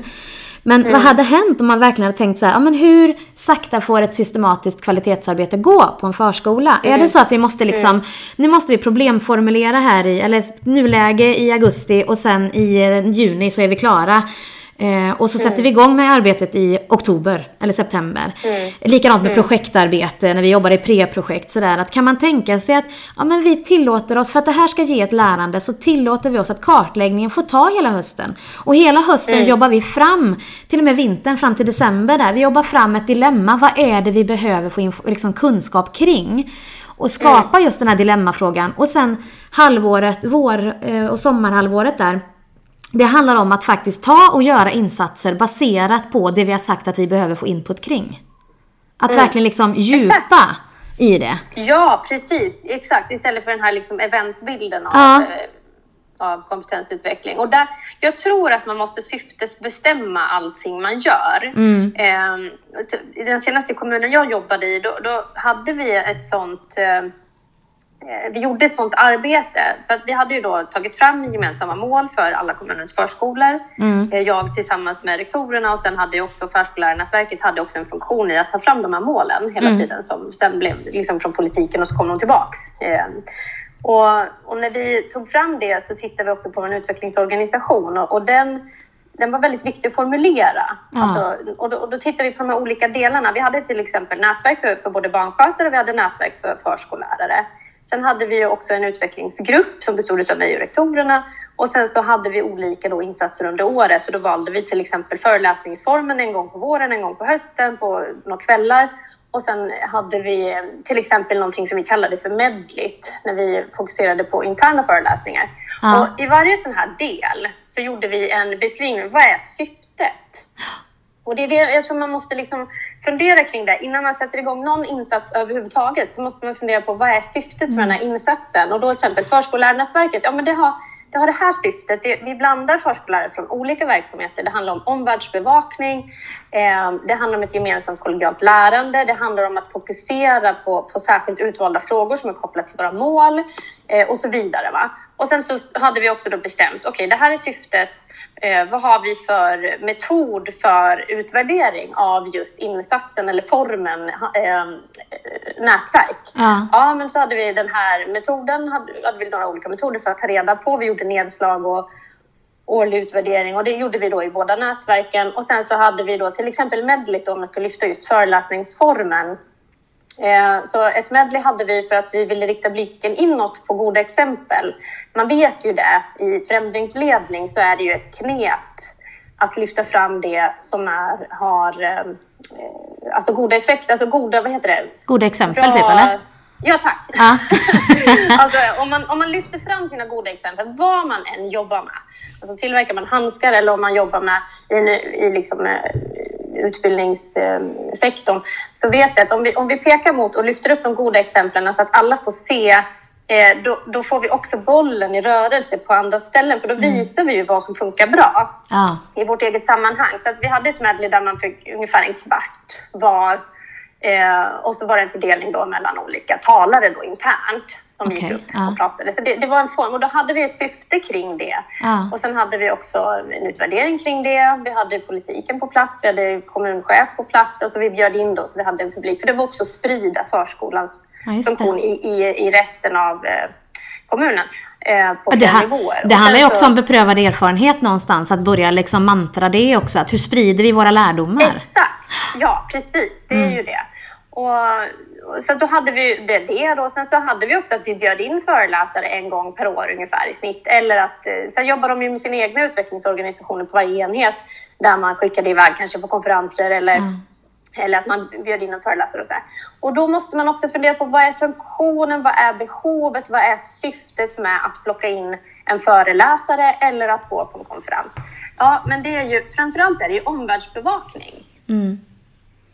S1: Men mm. vad hade hänt om man verkligen hade tänkt så här, ja men hur sakta får ett systematiskt kvalitetsarbete gå på en förskola? Mm. Är det så att vi måste liksom, mm. nu måste vi problemformulera här i, eller nuläge i augusti och sen i eh, juni så är vi klara. Eh, och så mm. sätter vi igång med arbetet i oktober eller september. Mm. Likadant med mm. projektarbete när vi jobbar i pre-projekt. Sådär, att kan man tänka sig att ja, men vi tillåter oss, för att det här ska ge ett lärande, så tillåter vi oss att kartläggningen får ta hela hösten. Och hela hösten mm. jobbar vi fram, till och med vintern fram till december där, vi jobbar fram ett dilemma. Vad är det vi behöver få liksom, kunskap kring? Och skapa mm. just den här dilemmafrågan. Och sen halvåret, vår eh, och sommarhalvåret där, det handlar om att faktiskt ta och göra insatser baserat på det vi har sagt att vi behöver få input kring. Att mm. verkligen liksom djupa exakt. i det.
S2: Ja, precis. Exakt. Istället för den här liksom eventbilden av, ja. Eh, av kompetensutveckling. Och där, jag tror att man måste syftesbestämma allting man gör. Mm. Eh, I den senaste kommunen jag jobbade i, då, då hade vi ett sånt eh, Eh, vi gjorde ett sådant arbete. För att vi hade ju då tagit fram gemensamma mål för alla kommunens förskolor. Mm. Eh, jag tillsammans med rektorerna och sen hade ju också förskollärarnätverket hade också en funktion i att ta fram de här målen hela mm. tiden som sen blev liksom från politiken och så kom de tillbaks. Eh, och, och, när vi tog fram det så tittade vi också på en utvecklingsorganisation och, och den den var väldigt viktig att formulera. Ja. Alltså, och, då, och då tittade vi på de här olika delarna. Vi hade till exempel nätverk för, för både barnskötare och vi hade nätverk för förskollärare. Sen hade vi också en utvecklingsgrupp som bestod av mig och rektorerna och sen så hade vi olika då insatser under året och då valde vi till exempel föreläsningsformen en gång på våren, en gång på hösten, på några kvällar och sen hade vi till exempel någonting som vi kallade för medligt när vi fokuserade på interna föreläsningar. Ja. Och i varje sån här del så gjorde vi en beskrivning. Vad är syftet? Och det är det jag tror man måste liksom fundera kring det. Innan man sätter igång någon insats överhuvudtaget så måste man fundera på vad är syftet med den här mm. insatsen? Och då till exempel förskollärarnätverket, ja men det har, det har det här syftet. Det, vi blandar förskollärare från olika verksamheter. Det handlar om omvärldsbevakning, eh, det handlar om ett gemensamt kollegialt lärande, det handlar om att fokusera på, på särskilt utvalda frågor som är kopplade till våra mål eh, och så vidare. Va? Och sen så hade vi också då bestämt, okej okay, det här är syftet Eh, vad har vi för metod för utvärdering av just insatsen eller formen eh, nätverk? Ja. ja, men så hade vi den här metoden, hade, hade vi några olika metoder för att ta reda på. Vi gjorde nedslag och årlig utvärdering och det gjorde vi då i båda nätverken. Och sen så hade vi då till exempel Medlit om man ska lyfta just föreläsningsformen så ett medley hade vi för att vi ville rikta blicken inåt på goda exempel. Man vet ju det, i förändringsledning så är det ju ett knep att lyfta fram det som är, har eh, alltså goda effekter, alltså goda, vad heter det?
S1: Goda exempel Bra, typ eller?
S2: Ja, tack.
S1: Ja.
S2: alltså, om, man, om man lyfter fram sina goda exempel, vad man än jobbar med. Alltså, tillverkar man handskar eller om man jobbar med i, i liksom, eh, utbildningssektorn så vet vi att om vi, om vi pekar mot och lyfter upp de goda exemplen så att alla får se eh, då, då, får vi också bollen i rörelse på andra ställen för då mm. visar vi ju vad som funkar bra
S1: ja.
S2: i vårt eget sammanhang. Så att vi hade ett medley där man fick ungefär en kvart var eh, och så var det en fördelning då mellan olika talare då internt som okay. gick upp ja. och pratade. Så det, det, var en form och då hade vi ett syfte kring det.
S1: Ja.
S2: Och sen hade vi också en utvärdering kring det. Vi hade politiken på plats, vi hade kommunchef på plats. Alltså vi bjöd in då så vi hade en publik. För det var också att sprida förskolans ja, funktion i, i, i resten av eh, kommunen. Eh, på
S1: det,
S2: ha, nivåer.
S1: det handlar ju också så, om beprövad erfarenhet någonstans, att börja liksom mantra det också. Att hur sprider vi våra lärdomar?
S2: Exakt, ja precis. Det är mm. ju det. Och, så då hade vi det, det då. Sen så hade vi också att vi bjöd in föreläsare en gång per år ungefär i snitt. Eller att, eh, sen jobbar de ju med sina egna utvecklingsorganisationer på varje enhet där man skickade iväg kanske på konferenser eller, mm. eller att man bjöd in en föreläsare och så här. Och då måste man också fundera på vad är funktionen, vad är behovet, vad är syftet med att plocka in en föreläsare eller att gå på en konferens? Ja, men det är ju framförallt är det ju omvärldsbevakning.
S1: Mm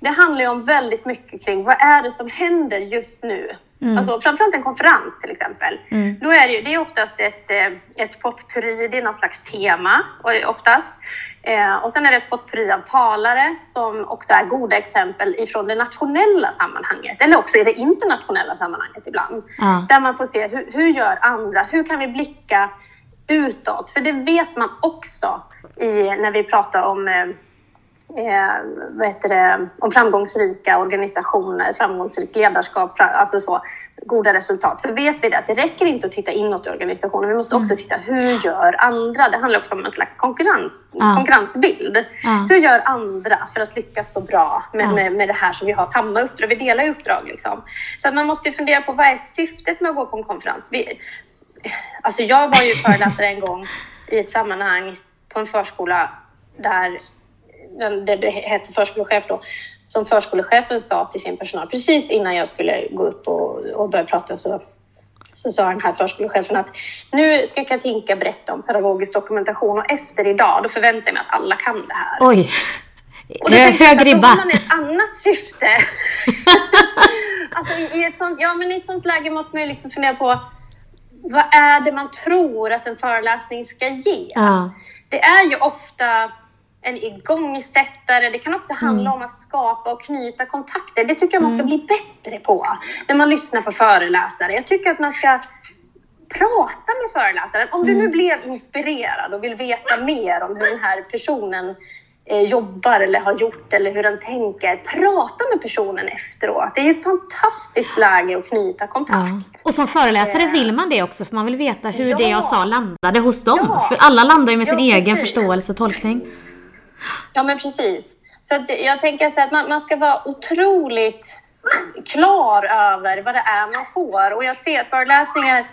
S2: det handlar ju om väldigt mycket kring vad är det som händer just nu? Mm. Alltså, framförallt en konferens till exempel.
S1: Mm.
S2: Då är det, ju, det är oftast ett, eh, ett potpurri, det är något slags tema oftast. Eh, och sen är det ett potpurri av talare som också är goda exempel ifrån det nationella sammanhanget eller också i det internationella sammanhanget ibland.
S1: Ja.
S2: Där man får se hur, hur gör andra? Hur kan vi blicka utåt? För det vet man också i, när vi pratar om eh, eh, vad heter det, om framgångsrika organisationer, framgångsrikt ledarskap, alltså så, goda resultat. För vet vi det, att det räcker inte att titta inåt i organisationen, vi måste också mm. titta hur gör andra? Det handlar också om en slags konkurrens,
S1: ja.
S2: konkurrensbild.
S1: Ja.
S2: Hur gör andra för att lyckas så bra med,
S1: ja.
S2: med, med det här som vi har samma uppdrag, vi delar ju uppdrag liksom. Så att man måste fundera på vad är syftet med att gå på en konferens? Vi, alltså jag var ju föreläsare en gång i ett sammanhang på en förskola där det, det hette förskolechef då, som förskolechefen sa till sin personal precis innan jag skulle gå upp och, och börja prata så, så sa den här förskolechefen att nu ska Katinka berätta om pedagogisk dokumentation och efter idag då förväntar jag mig att alla kan det här.
S1: Oj!
S2: Och då hög ribba. Då har man ett annat syfte. alltså i, i, ett sånt, ja, men i ett sånt läge måste man ju liksom fundera på vad är det man tror att en föreläsning ska ge?
S1: Ja.
S2: Det är ju ofta en igångsättare. Det kan också handla mm. om att skapa och knyta kontakter. Det tycker jag man ska mm. bli bättre på när man lyssnar på föreläsare. Jag tycker att man ska prata med föreläsaren. Om mm. du nu blev inspirerad och vill veta mer om hur den här personen eh, jobbar eller har gjort eller hur den tänker. Prata med personen efteråt. Det är ett fantastiskt läge att knyta kontakt. Ja.
S1: Och som föreläsare eh. vill man det också för man vill veta hur ja. det jag sa landade hos dem. Ja. För alla landar ju med sin egen förståelse och tolkning.
S2: Ja, men precis. Så jag tänker så att man, man ska vara otroligt klar över vad det är man får. Och jag ser föreläsningar,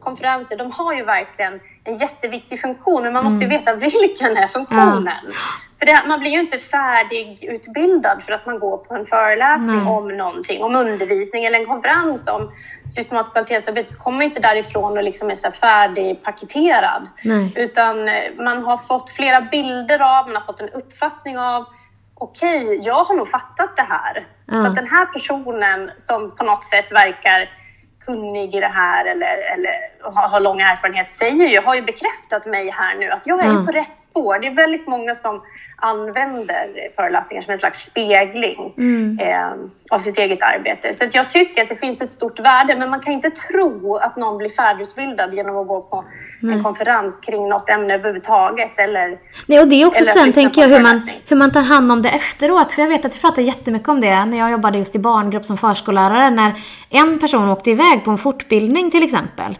S2: konferenser, de har ju verkligen en jätteviktig funktion, men man måste ju mm. veta vilken är funktionen. Ja. För det, man blir ju inte färdigutbildad för att man går på en föreläsning Nej. om någonting, om undervisning eller en konferens om systematiskt kvalitetsarbete. Så kommer man inte därifrån och liksom är så färdigpaketerad.
S1: Nej.
S2: Utan eh, man har fått flera bilder av, man har fått en uppfattning av okej, okay, jag har nog fattat det här. Ja. Så att den här personen som på något sätt verkar kunnig i det här eller, eller har, har lång erfarenhet säger ju, har ju bekräftat mig här nu att jag är mm. på rätt spår. Det är väldigt många som använder föreläsningar som en slags spegling
S1: mm.
S2: eh, av sitt eget arbete. Så jag tycker att det finns ett stort värde, men man kan inte tro att någon blir färdigutbildad genom att gå på Nej. en konferens kring något ämne överhuvudtaget. Eller,
S1: Nej, och det är också sen, tänker jag, hur man, hur man tar hand om det efteråt. För jag vet att vi pratade jättemycket om det när jag jobbade just i barngrupp som förskollärare. När en person åkte iväg på en fortbildning till exempel.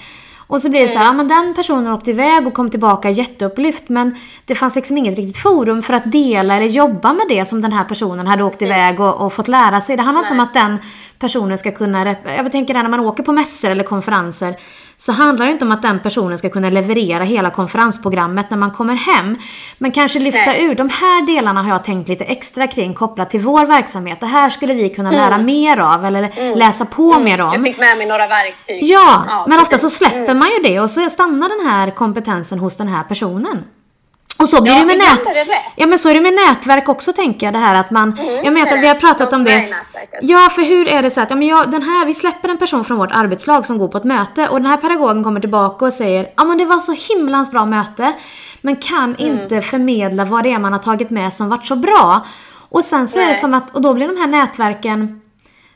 S1: Och så blir det så här, mm. ja men den personen åkte iväg och kom tillbaka jätteupplyft men det fanns liksom inget riktigt forum för att dela eller jobba med det som den här personen hade åkt iväg och, och fått lära sig. Det handlar inte om att den personen ska kunna, jag tänker när man åker på mässor eller konferenser, så handlar det inte om att den personen ska kunna leverera hela konferensprogrammet när man kommer hem. Men kanske lyfta
S2: Nej.
S1: ur, de här delarna har jag tänkt lite extra kring kopplat till vår verksamhet. Det här skulle vi kunna lära mer av eller läsa på mer om.
S2: Jag fick med mig några verktyg.
S1: Ja, men ofta så
S2: precis. Mm.
S1: släpper man ju det och så stannar den här kompetensen hos den här personen. Och så blir
S2: Ja,
S1: det med nät...
S2: det.
S1: Ja men så är det med nätverk också tänker jag det här att man... jag menar vi har pratat om
S2: De
S1: det.
S2: nätverket.
S1: Ja för hur är det så att, ja men jag, den här, vi släpper en person från vårt arbetslag som går på ett möte och den här pedagogen kommer tillbaka och säger ja men det var så himlans bra möte. Men kan
S2: Mm.
S1: inte förmedla vad det är man har tagit med som varit så bra. Och sen så är det
S2: Nej.
S1: som att, och då blir de här nätverken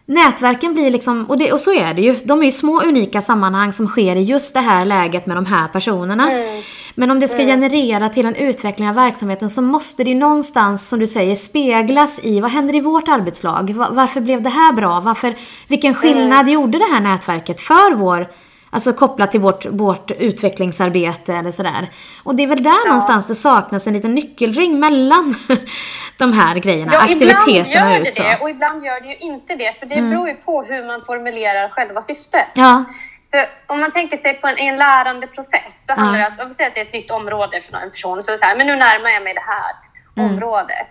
S1: Nätverken blir liksom, och, det, och så är det ju, de är ju små unika sammanhang som sker i just det här läget med de här personerna.
S2: Mm.
S1: Men om det ska generera till en utveckling av verksamheten så måste det ju någonstans, som du säger, speglas i vad händer i vårt arbetslag? Va- Varför blev det här bra? Varför, vilken skillnad gjorde det här nätverket för vår, alltså kopplat till vårt, vårt utvecklingsarbete eller sådär. Och det är väl där någonstans det saknas en liten nyckelring mellan de här grejerna,
S2: Ja, ibland
S1: aktiviteterna
S2: gör det
S1: ut så.
S2: det och ibland gör det ju inte det. För det beror ju på hur man formulerar själva syftet.
S1: Ja,
S2: För om man tänker sig på en, en lärande process så handlar det om att, om vi säger att det är ett nytt område för en person, så är det så här, men nu närmar jag mig det här
S1: Mm.
S2: området.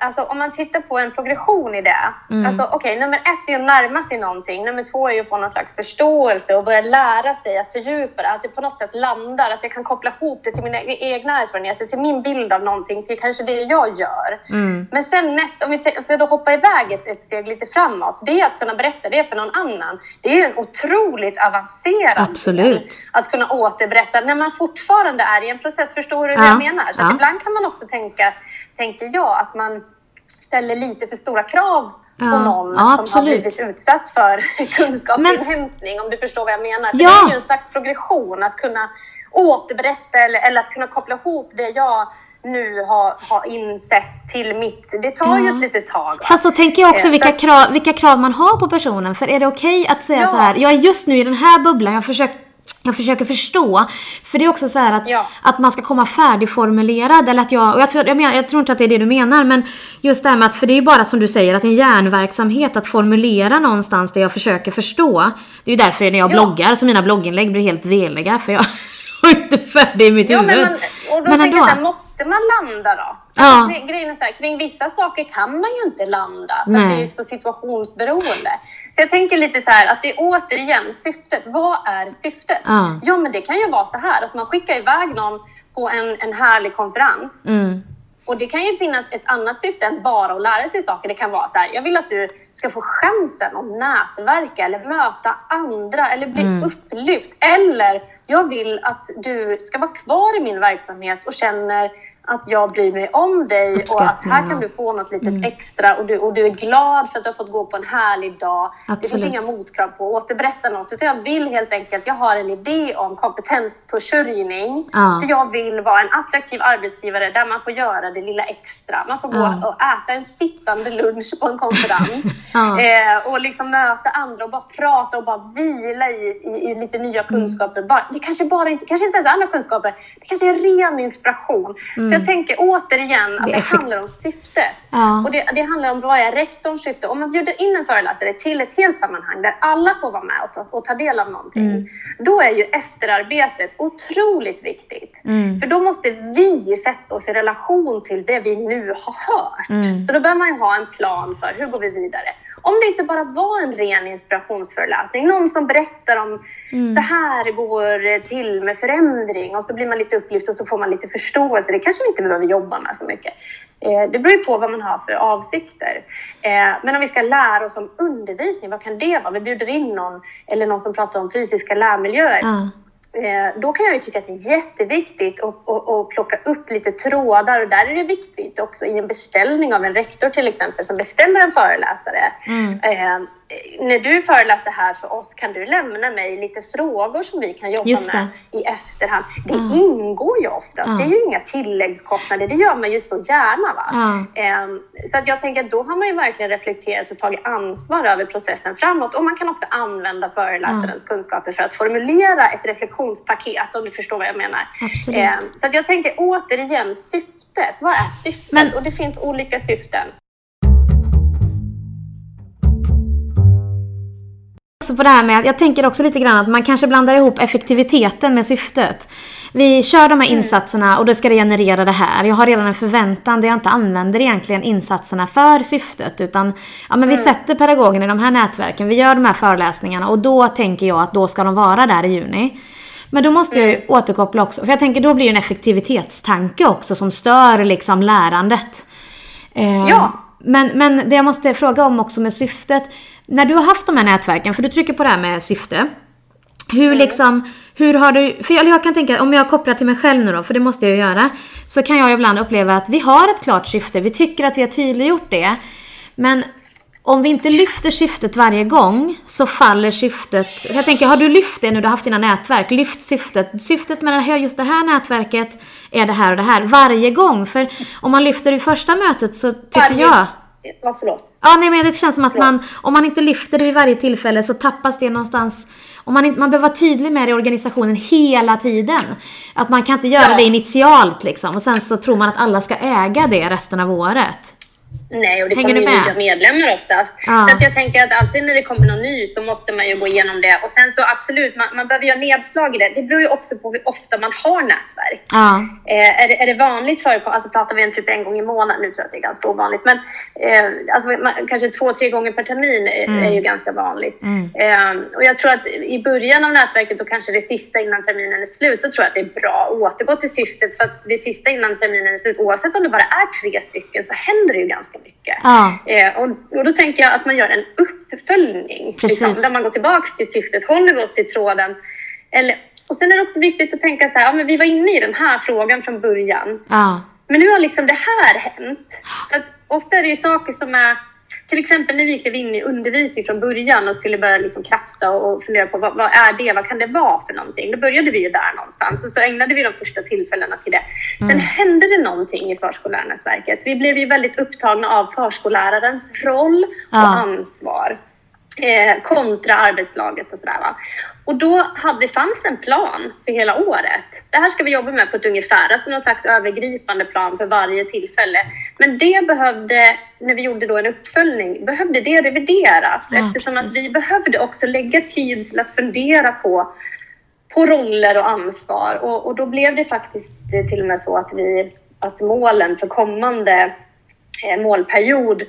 S2: Alltså om man tittar på en progression i det.
S1: Mm.
S2: Alltså okej, nummer ett är att närma sig någonting. Nummer två är att få någon slags förståelse och börja lära sig att fördjupa det. Att det på något sätt landar, att jag kan koppla ihop det till mina egna erfarenheter, till min bild av någonting, till kanske det jag gör.
S1: Mm.
S2: Men sen nästa, om vi ska då hoppa iväg ett, ett steg lite framåt, det är att kunna berätta det för någon annan. Det är ju en otroligt avancerad
S1: Absolut.
S2: del, Att kunna återberätta när man fortfarande är i en process. Förstår du hur
S1: Ja,
S2: jag menar? Så
S1: ja.
S2: ibland kan man också tänka, tänker jag, att man ställer lite för stora krav på
S1: Ja,
S2: någon
S1: ja,
S2: som har
S1: absolut.
S2: blivit utsatt för kunskapsinhämtning, om du förstår vad jag menar. För
S1: Ja.
S2: det är ju en slags progression att kunna återberätta eller, eller att kunna koppla ihop det jag nu har, har insett till mitt. Det tar ju ett litet tag. Va?
S1: Fast då tänker jag också
S2: Eh,
S1: vilka krav, vilka krav man har på personen. För är det okej att säga så här, jag är just nu i den här bubblan, jag försöker jag försöker förstå. För det är också så här att,
S2: Ja.
S1: att man ska komma färdigformulerad. Eller att jag, och jag, tror, jag, menar, jag tror inte att det är det du menar. Men just det här med att, för det är ju bara som du säger, att en hjärnverksamhet att formulera någonstans det jag försöker förstå. Det är ju därför när jag
S2: Ja.
S1: bloggar, så mina blogginlägg blir helt veliga. För jag är inte färdig i mitt
S2: Ja,
S1: huvud.
S2: men, man, och då
S1: Men
S2: tänker
S1: ändå.
S2: jag så här, måste man landa då?
S1: Ja.
S2: Alltså, kring- grejen är så här, kring vissa saker kan man ju inte landa. För att
S1: Nej.
S2: det är så situationsberoende. Så jag tänker lite så här att det är återigen syftet. Vad är syftet?
S1: Ja.
S2: Ja, men det kan ju vara så här att man skickar iväg någon på en, en härlig konferens.
S1: Mm.
S2: Och det kan ju finnas ett annat syfte än bara att lära sig saker. Det kan vara så här, jag vill att du ska få chansen att nätverka eller möta andra eller bli
S1: Mm.
S2: upplyft. Eller jag vill att du ska vara kvar i min verksamhet och känner att jag bryr mig om dig och att här kan du få något litet extra och du, och du är glad för att du har fått gå på en härlig dag. Det
S1: Absolut.
S2: finns inga motkrav på att återberätta något utan jag vill helt enkelt, jag har en idé om kompetensförsörjning.
S1: Ja.
S2: För jag vill vara en attraktiv arbetsgivare där man får göra det lilla extra. Man får gå
S1: Ja.
S2: och äta en sittande lunch på en konferens.
S1: Ja.
S2: eh, och liksom möta andra och bara prata och bara vila i, i, i lite nya
S1: Mm.
S2: kunskaper. Bara, det kanske bara inte, kanske inte ens andra kunskaper. Det kanske är ren inspiration. Så jag tänker återigen att.
S1: Det
S2: det, handlar om syftet.
S1: Ja.
S2: Och det, det handlar om vad är rektorns syfte. Om man bjuder in en föreläsare till ett helt sammanhang där alla får vara med och ta, och ta del av någonting.
S1: Mm.
S2: Då är ju efterarbetet otroligt viktigt.
S1: Mm.
S2: För då måste vi sätta oss i relation till det vi nu har hört.
S1: Mm.
S2: Så då bör man ju ha en plan för hur går vi vidare. Om det inte bara var en ren inspirationsföreläsning, någon som berättar om
S1: Mm.
S2: så här går det till med förändring och så blir man lite upplyft och så får man lite förståelse. Det kanske vi inte behöver jobba med så mycket. Eh, Det beror ju på vad man har för avsikter. Eh, Men om vi ska lära oss om undervisning, vad kan det vara? Vi bjuder in någon eller någon som pratar om fysiska lärmiljöer. Eh, då kan jag ju tycka att det är jätteviktigt att, att, att plocka upp lite trådar och där är det viktigt också i en beställning av en rektor till exempel som beställer en föreläsare.
S1: Mm.
S2: När du föreläser här för oss kan du lämna mig lite frågor som vi kan jobba med i efterhand. Det
S1: Ja.
S2: ingår ju oftast.
S1: Ja.
S2: Det är ju inga tilläggskostnader. Det gör man ju så gärna. Va? Ehm, Så att jag tänker att då har man ju verkligen reflekterat och tagit ansvar över processen framåt. Och man kan också använda föreläsarens kunskaper för att formulera ett reflektionspaket, om du förstår vad jag menar.
S1: Absolut.
S2: Ehm, Så att jag tänker återigen, syftet. Vad är syftet?
S1: Men-
S2: Och det finns olika syften.
S1: Också på det här med, jag tänker också lite grann att man kanske blandar ihop effektiviteten med syftet. Vi kör de här
S2: Mm.
S1: insatserna och då ska det generera det här. Jag har redan en förväntan där jag inte använder egentligen insatserna för syftet. Utan ja, men vi
S2: Mm.
S1: sätter pedagogen i de här nätverken, vi gör de här föreläsningarna och då tänker jag att då ska de vara där i juni. Men då måste jag ju
S2: Mm.
S1: återkoppla också, för jag tänker då blir det en effektivitetstanke också som stör liksom lärandet.
S2: Ja.
S1: Men, men det jag måste fråga om också med syftet. När du har haft de här nätverken, för du trycker på det här med syfte. Hur liksom, hur har du, för jag, jag kan tänka om jag kopplar till mig själv nu då, för det måste jag ju göra. Så kan jag ibland uppleva att vi har ett klart syfte, vi tycker att vi har tydliggjort det. Men om vi inte lyfter syftet varje gång så faller syftet. Jag tänker, har du lyft det när du har haft dina nätverk? Lyft syftet. Syftet med det här, just det här nätverket är det här och det här varje gång. För om man lyfter i första mötet så tycker
S2: Varje-
S1: jag
S2: Ja, förlåt.
S1: Ja, nej, men det känns som att man, om man inte lyfter det vid varje tillfälle så tappas det någonstans. Om man, inte, man behöver vara tydlig med det i organisationen hela tiden. Att man kan inte göra
S2: Ja.
S1: det initialt liksom. Och sen så tror man att alla ska äga det resten av året.
S2: Nej, och det
S1: Hänger
S2: kommer ju
S1: med?
S2: nya medlemmar oftast.
S1: Ja.
S2: Så att jag tänker att alltid när det kommer någon ny så måste man ju gå igenom det. Och sen så absolut, man, man behöver göra nedslag i det. Det beror ju också på hur ofta man har nätverk.
S1: Ja.
S2: Eh, är, det, är det vanligt förekommande, alltså pratar vi en typ en gång i månaden, nu tror jag att det är ganska ovanligt, men eh, alltså, man, kanske två, tre gånger per termin är,
S1: Mm.
S2: är ju ganska vanligt.
S1: Mm.
S2: Eh, och jag tror att i början av nätverket och kanske det sista innan terminen är slut, då tror jag att det är bra att återgå till syftet för att det sista innan terminen är slut, oavsett om det bara är tre stycken, så händer det ju ganska mycket.
S1: Ja.
S2: Eh, och, och då tänker jag att man gör en uppföljning. Liksom, där man går tillbaks till syftet. Håller vi oss till tråden? Eller, och sen är det också viktigt att tänka så här, ja, men vi var inne i den här frågan från början.
S1: Ja.
S2: Men nu har liksom det här hänt. För att ofta är det ju saker som är... Till exempel när vi klev in i undervisning från början och skulle börja liksom krafsa och fundera på vad, vad är det, vad kan det vara för någonting? Då började vi ju där någonstans och så ägnade vi de första tillfällena till det. Sen hände det någonting i förskollärarnätverket. Vi blev ju väldigt upptagna av förskollärarens roll och
S1: Ja.
S2: ansvar eh, kontra arbetslaget och sådär. Va? Och då hade, fanns en plan för hela året. Det här ska vi jobba med på ett ungefär, alltså någon slags övergripande plan för varje tillfälle. Men det behövde, när vi gjorde då en uppföljning, behövde det revideras
S1: Ja,
S2: eftersom
S1: precis.
S2: att vi behövde också lägga tid till att fundera på, på roller och ansvar. Och, och då blev det faktiskt eh, till och med så att, vi, att målen för kommande eh, målperiod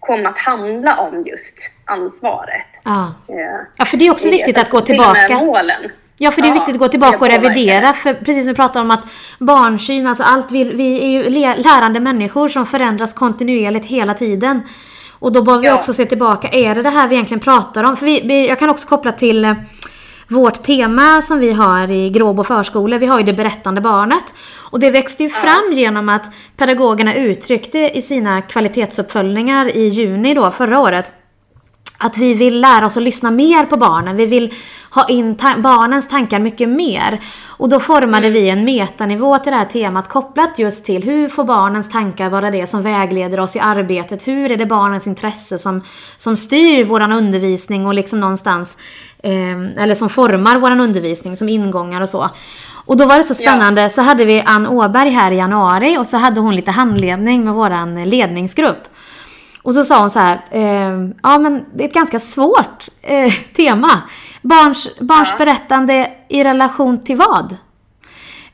S2: kom att handla om just ansvaret.
S1: Ja.
S2: Eh,
S1: ja, för det är också viktigt att gå
S2: till
S1: tillbaka.
S2: målen.
S1: Ja, för det är viktigt att gå tillbaka och revidera. För precis som vi pratade om att barnsyn, alltså allt vi, vi är ju lärande människor som förändras kontinuerligt hela tiden. Och då behöver vi också se tillbaka, är det det här vi egentligen pratar om? För vi, vi, jag kan också koppla till eh, vårt tema som vi har i Gråbo förskolor. Vi har ju det berättande barnet. Och det växte ju fram genom att pedagogerna uttryckte i sina kvalitetsuppföljningar i juni då, förra året att vi vill lära oss att lyssna mer på barnen. Vi vill ha in ta- barnens tankar mycket mer. Och då formade vi en metanivå till det här temat kopplat just till hur får barnens tankar vara det som vägleder oss i arbetet? Hur är det barnens intresse som, som styr våran undervisning och liksom någonstans eh, eller som formar våran undervisning som ingångar och så. Och då var det så spännande, så hade vi Ann Åberg här i januari och så hade hon lite handledning med våran ledningsgrupp. Och så sa hon så här, eh, ja men det är ett ganska svårt eh, tema. Barns, barns
S2: Ja.
S1: berättande i relation till vad?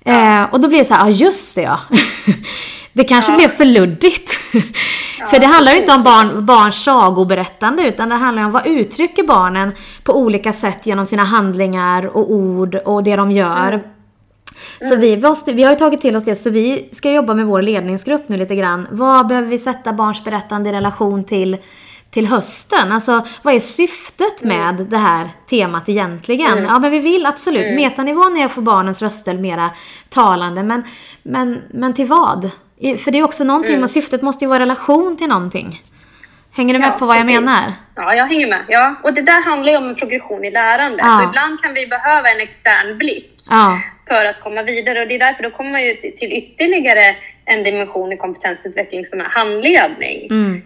S1: Eh, och då blir det så här, ja just det ja. det kanske
S2: Ja.
S1: blev för luddigt. för det handlar ju inte om barn, barns sagoberättande utan det handlar om vad uttrycker barnen på olika sätt genom sina handlingar och ord och det de gör. Så vi, måste, vi har ju tagit till oss det, så vi ska jobba med vår ledningsgrupp nu lite grann. Vad behöver vi sätta barns berättande i relation till, till hösten? Alltså, vad är syftet med det här temat egentligen? Ja, men vi vill absolut. Metanivån är att få barnens röster mera talande, men, men, men till vad? För det är också någonting, med syftet måste ju vara relation till någonting. Hänger du med
S2: Ja,
S1: på vad jag
S2: precis.
S1: menar?
S2: Ja, jag hänger med. Ja. Och det där handlar ju om en progression i lärandet.
S1: Ja.
S2: Och ibland kan vi behöva en extern blick
S1: Ja,
S2: för att komma vidare. Och det är därför då kommer man ju till, ytterligare en dimension i kompetensutveckling som är handledning.
S1: mm,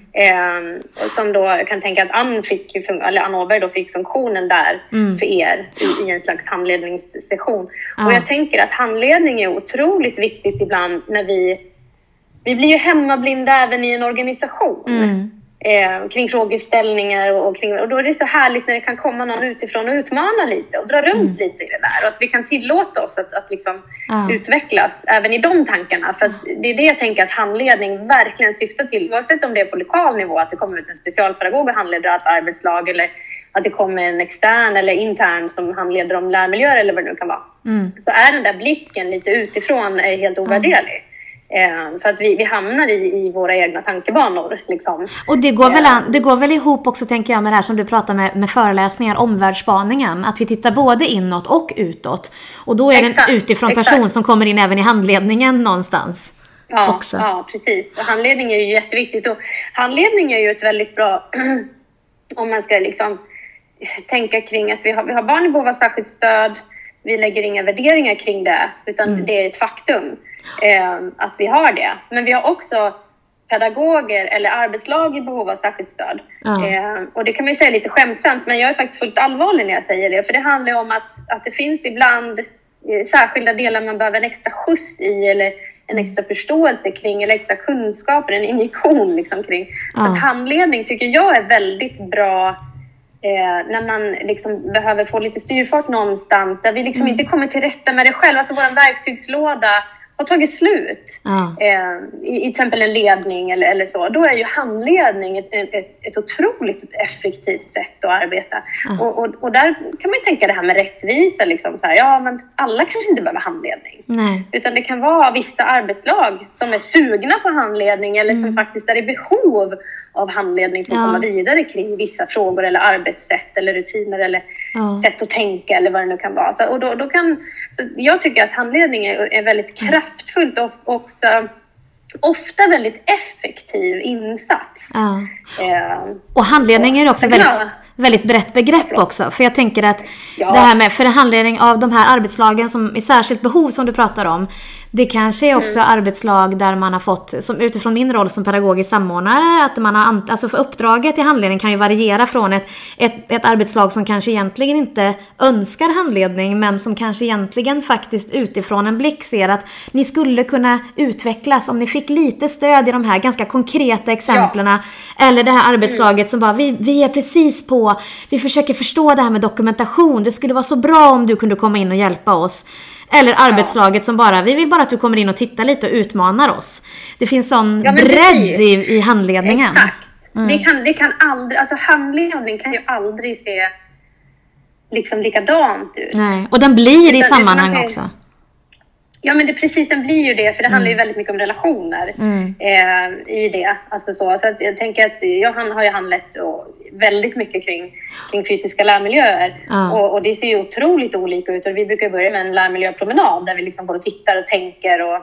S2: och som då jag kan tänka att Ann, fick, eller Ann Åberg då fick funktionen där
S1: Mm.
S2: för er i, i en slags handledningssession.
S1: Ja.
S2: Och jag tänker att handledning är otroligt viktigt ibland när vi... Vi blir ju hemmablinda även i en organisation.
S1: mm,
S2: eh, kring frågeställningar och, och, kring, och då är det så härligt när det kan komma någon utifrån och utmana lite och dra runt mm. lite i det där och att vi kan tillåta oss att, att liksom ja. utvecklas även i de tankarna. För det är det jag tänker att handledning verkligen syftar till, oavsett om det är på lokal nivå, att det kommer ut en specialpedagog och handleder ett arbetslag eller att det kommer en extern eller intern som handleder om lärmiljöer eller vad det nu kan vara. Mm. Så är den där blicken lite utifrån helt ovärderlig. Eh, för att vi, vi hamnar i, i våra egna tankebanor. Liksom.
S1: Och det går, väl an, det går väl ihop också, tänker jag, med det här som du pratar med, med föreläsningar, omvärldsspaningen. Att vi tittar både inåt och utåt. Och då är exakt, det en utifrån person exakt. som kommer in även i handledningen någonstans.
S2: Ja, också. ja precis. Och handledning är ju jätteviktigt. Och handledning är ju ett väldigt bra, om man ska liksom tänka kring att vi har, vi har barn i behov av särskilt stöd. Vi lägger inga värderingar kring det, utan mm. det är ett faktum eh, att vi har det. Men vi har också pedagoger eller arbetslag i behov av särskilt stöd. Mm. Eh, och det kan man ju säga lite skämtsamt, men jag är faktiskt fullt allvarlig när jag säger det. För det handlar om att, att det finns ibland eh, särskilda delar man behöver en extra skjuts i eller en extra förståelse kring eller extra kunskaper, en injektion liksom kring. Mm. Att handledning tycker jag är väldigt bra Eh, när man liksom behöver få lite styrfart någonstans, där vi liksom mm. inte kommer till rätta med det själva. Alltså vår verktygslåda har tagit slut, ah. eh, i, i till exempel en ledning eller, eller så, då är ju handledning ett, ett, ett otroligt effektivt sätt att arbeta. Ah. Och, och, och, där kan man ju tänka det här med rättvisa, liksom så här, ja men alla kanske inte behöver handledning. Nej. Utan det kan vara vissa arbetslag som är sugna på handledning eller mm. som faktiskt är i behov av handledning för att ja. komma vidare kring vissa frågor eller arbetssätt eller rutiner eller ja. sätt att tänka eller vad det nu kan vara. Så, och då, då kan, jag tycker att handledning är, är väldigt mm. kraftfullt och också ofta väldigt effektiv insats.
S1: Ja. Eh, och handledning är också väldigt, väldigt brett begrepp också. För jag tänker att ja. det här med för handledning av de här arbetslagen som är särskilt behov som du pratar om. Det kanske är också mm. arbetslag där man har fått, som utifrån min roll som pedagogisk samordnare, att man har, alltså för uppdraget i handledning kan ju variera från ett, ett, ett arbetslag som kanske egentligen inte önskar handledning, men som kanske egentligen faktiskt utifrån en blick ser att ni skulle kunna utvecklas om ni fick lite stöd i de här ganska konkreta exemplen. Ja. Eller det här arbetslaget mm. som bara, vi, vi är precis på, vi försöker förstå det här med dokumentation, det skulle vara så bra om du kunde komma in och hjälpa oss. Eller arbetslaget ja. som bara, vi vill bara att du kommer in och tittar lite och utmanar oss. Det finns sån ja, bredd i, i handledningen.
S2: Exakt. Mm. Det, kan, det kan aldrig, alltså handledning kan ju aldrig se liksom likadant ut.
S1: Nej, och den blir i sammanhang kan, också.
S2: Ja, men det, precis, den blir ju det, för det handlar ju mm. väldigt mycket om relationer mm. eh, i det. Alltså så, så jag tänker att jag har ju handlat väldigt mycket kring, kring fysiska lärmiljöer mm. och, och, det ser ju otroligt olika ut. Och vi brukar börja med en lärmiljöpromenad där vi liksom både tittar och tänker och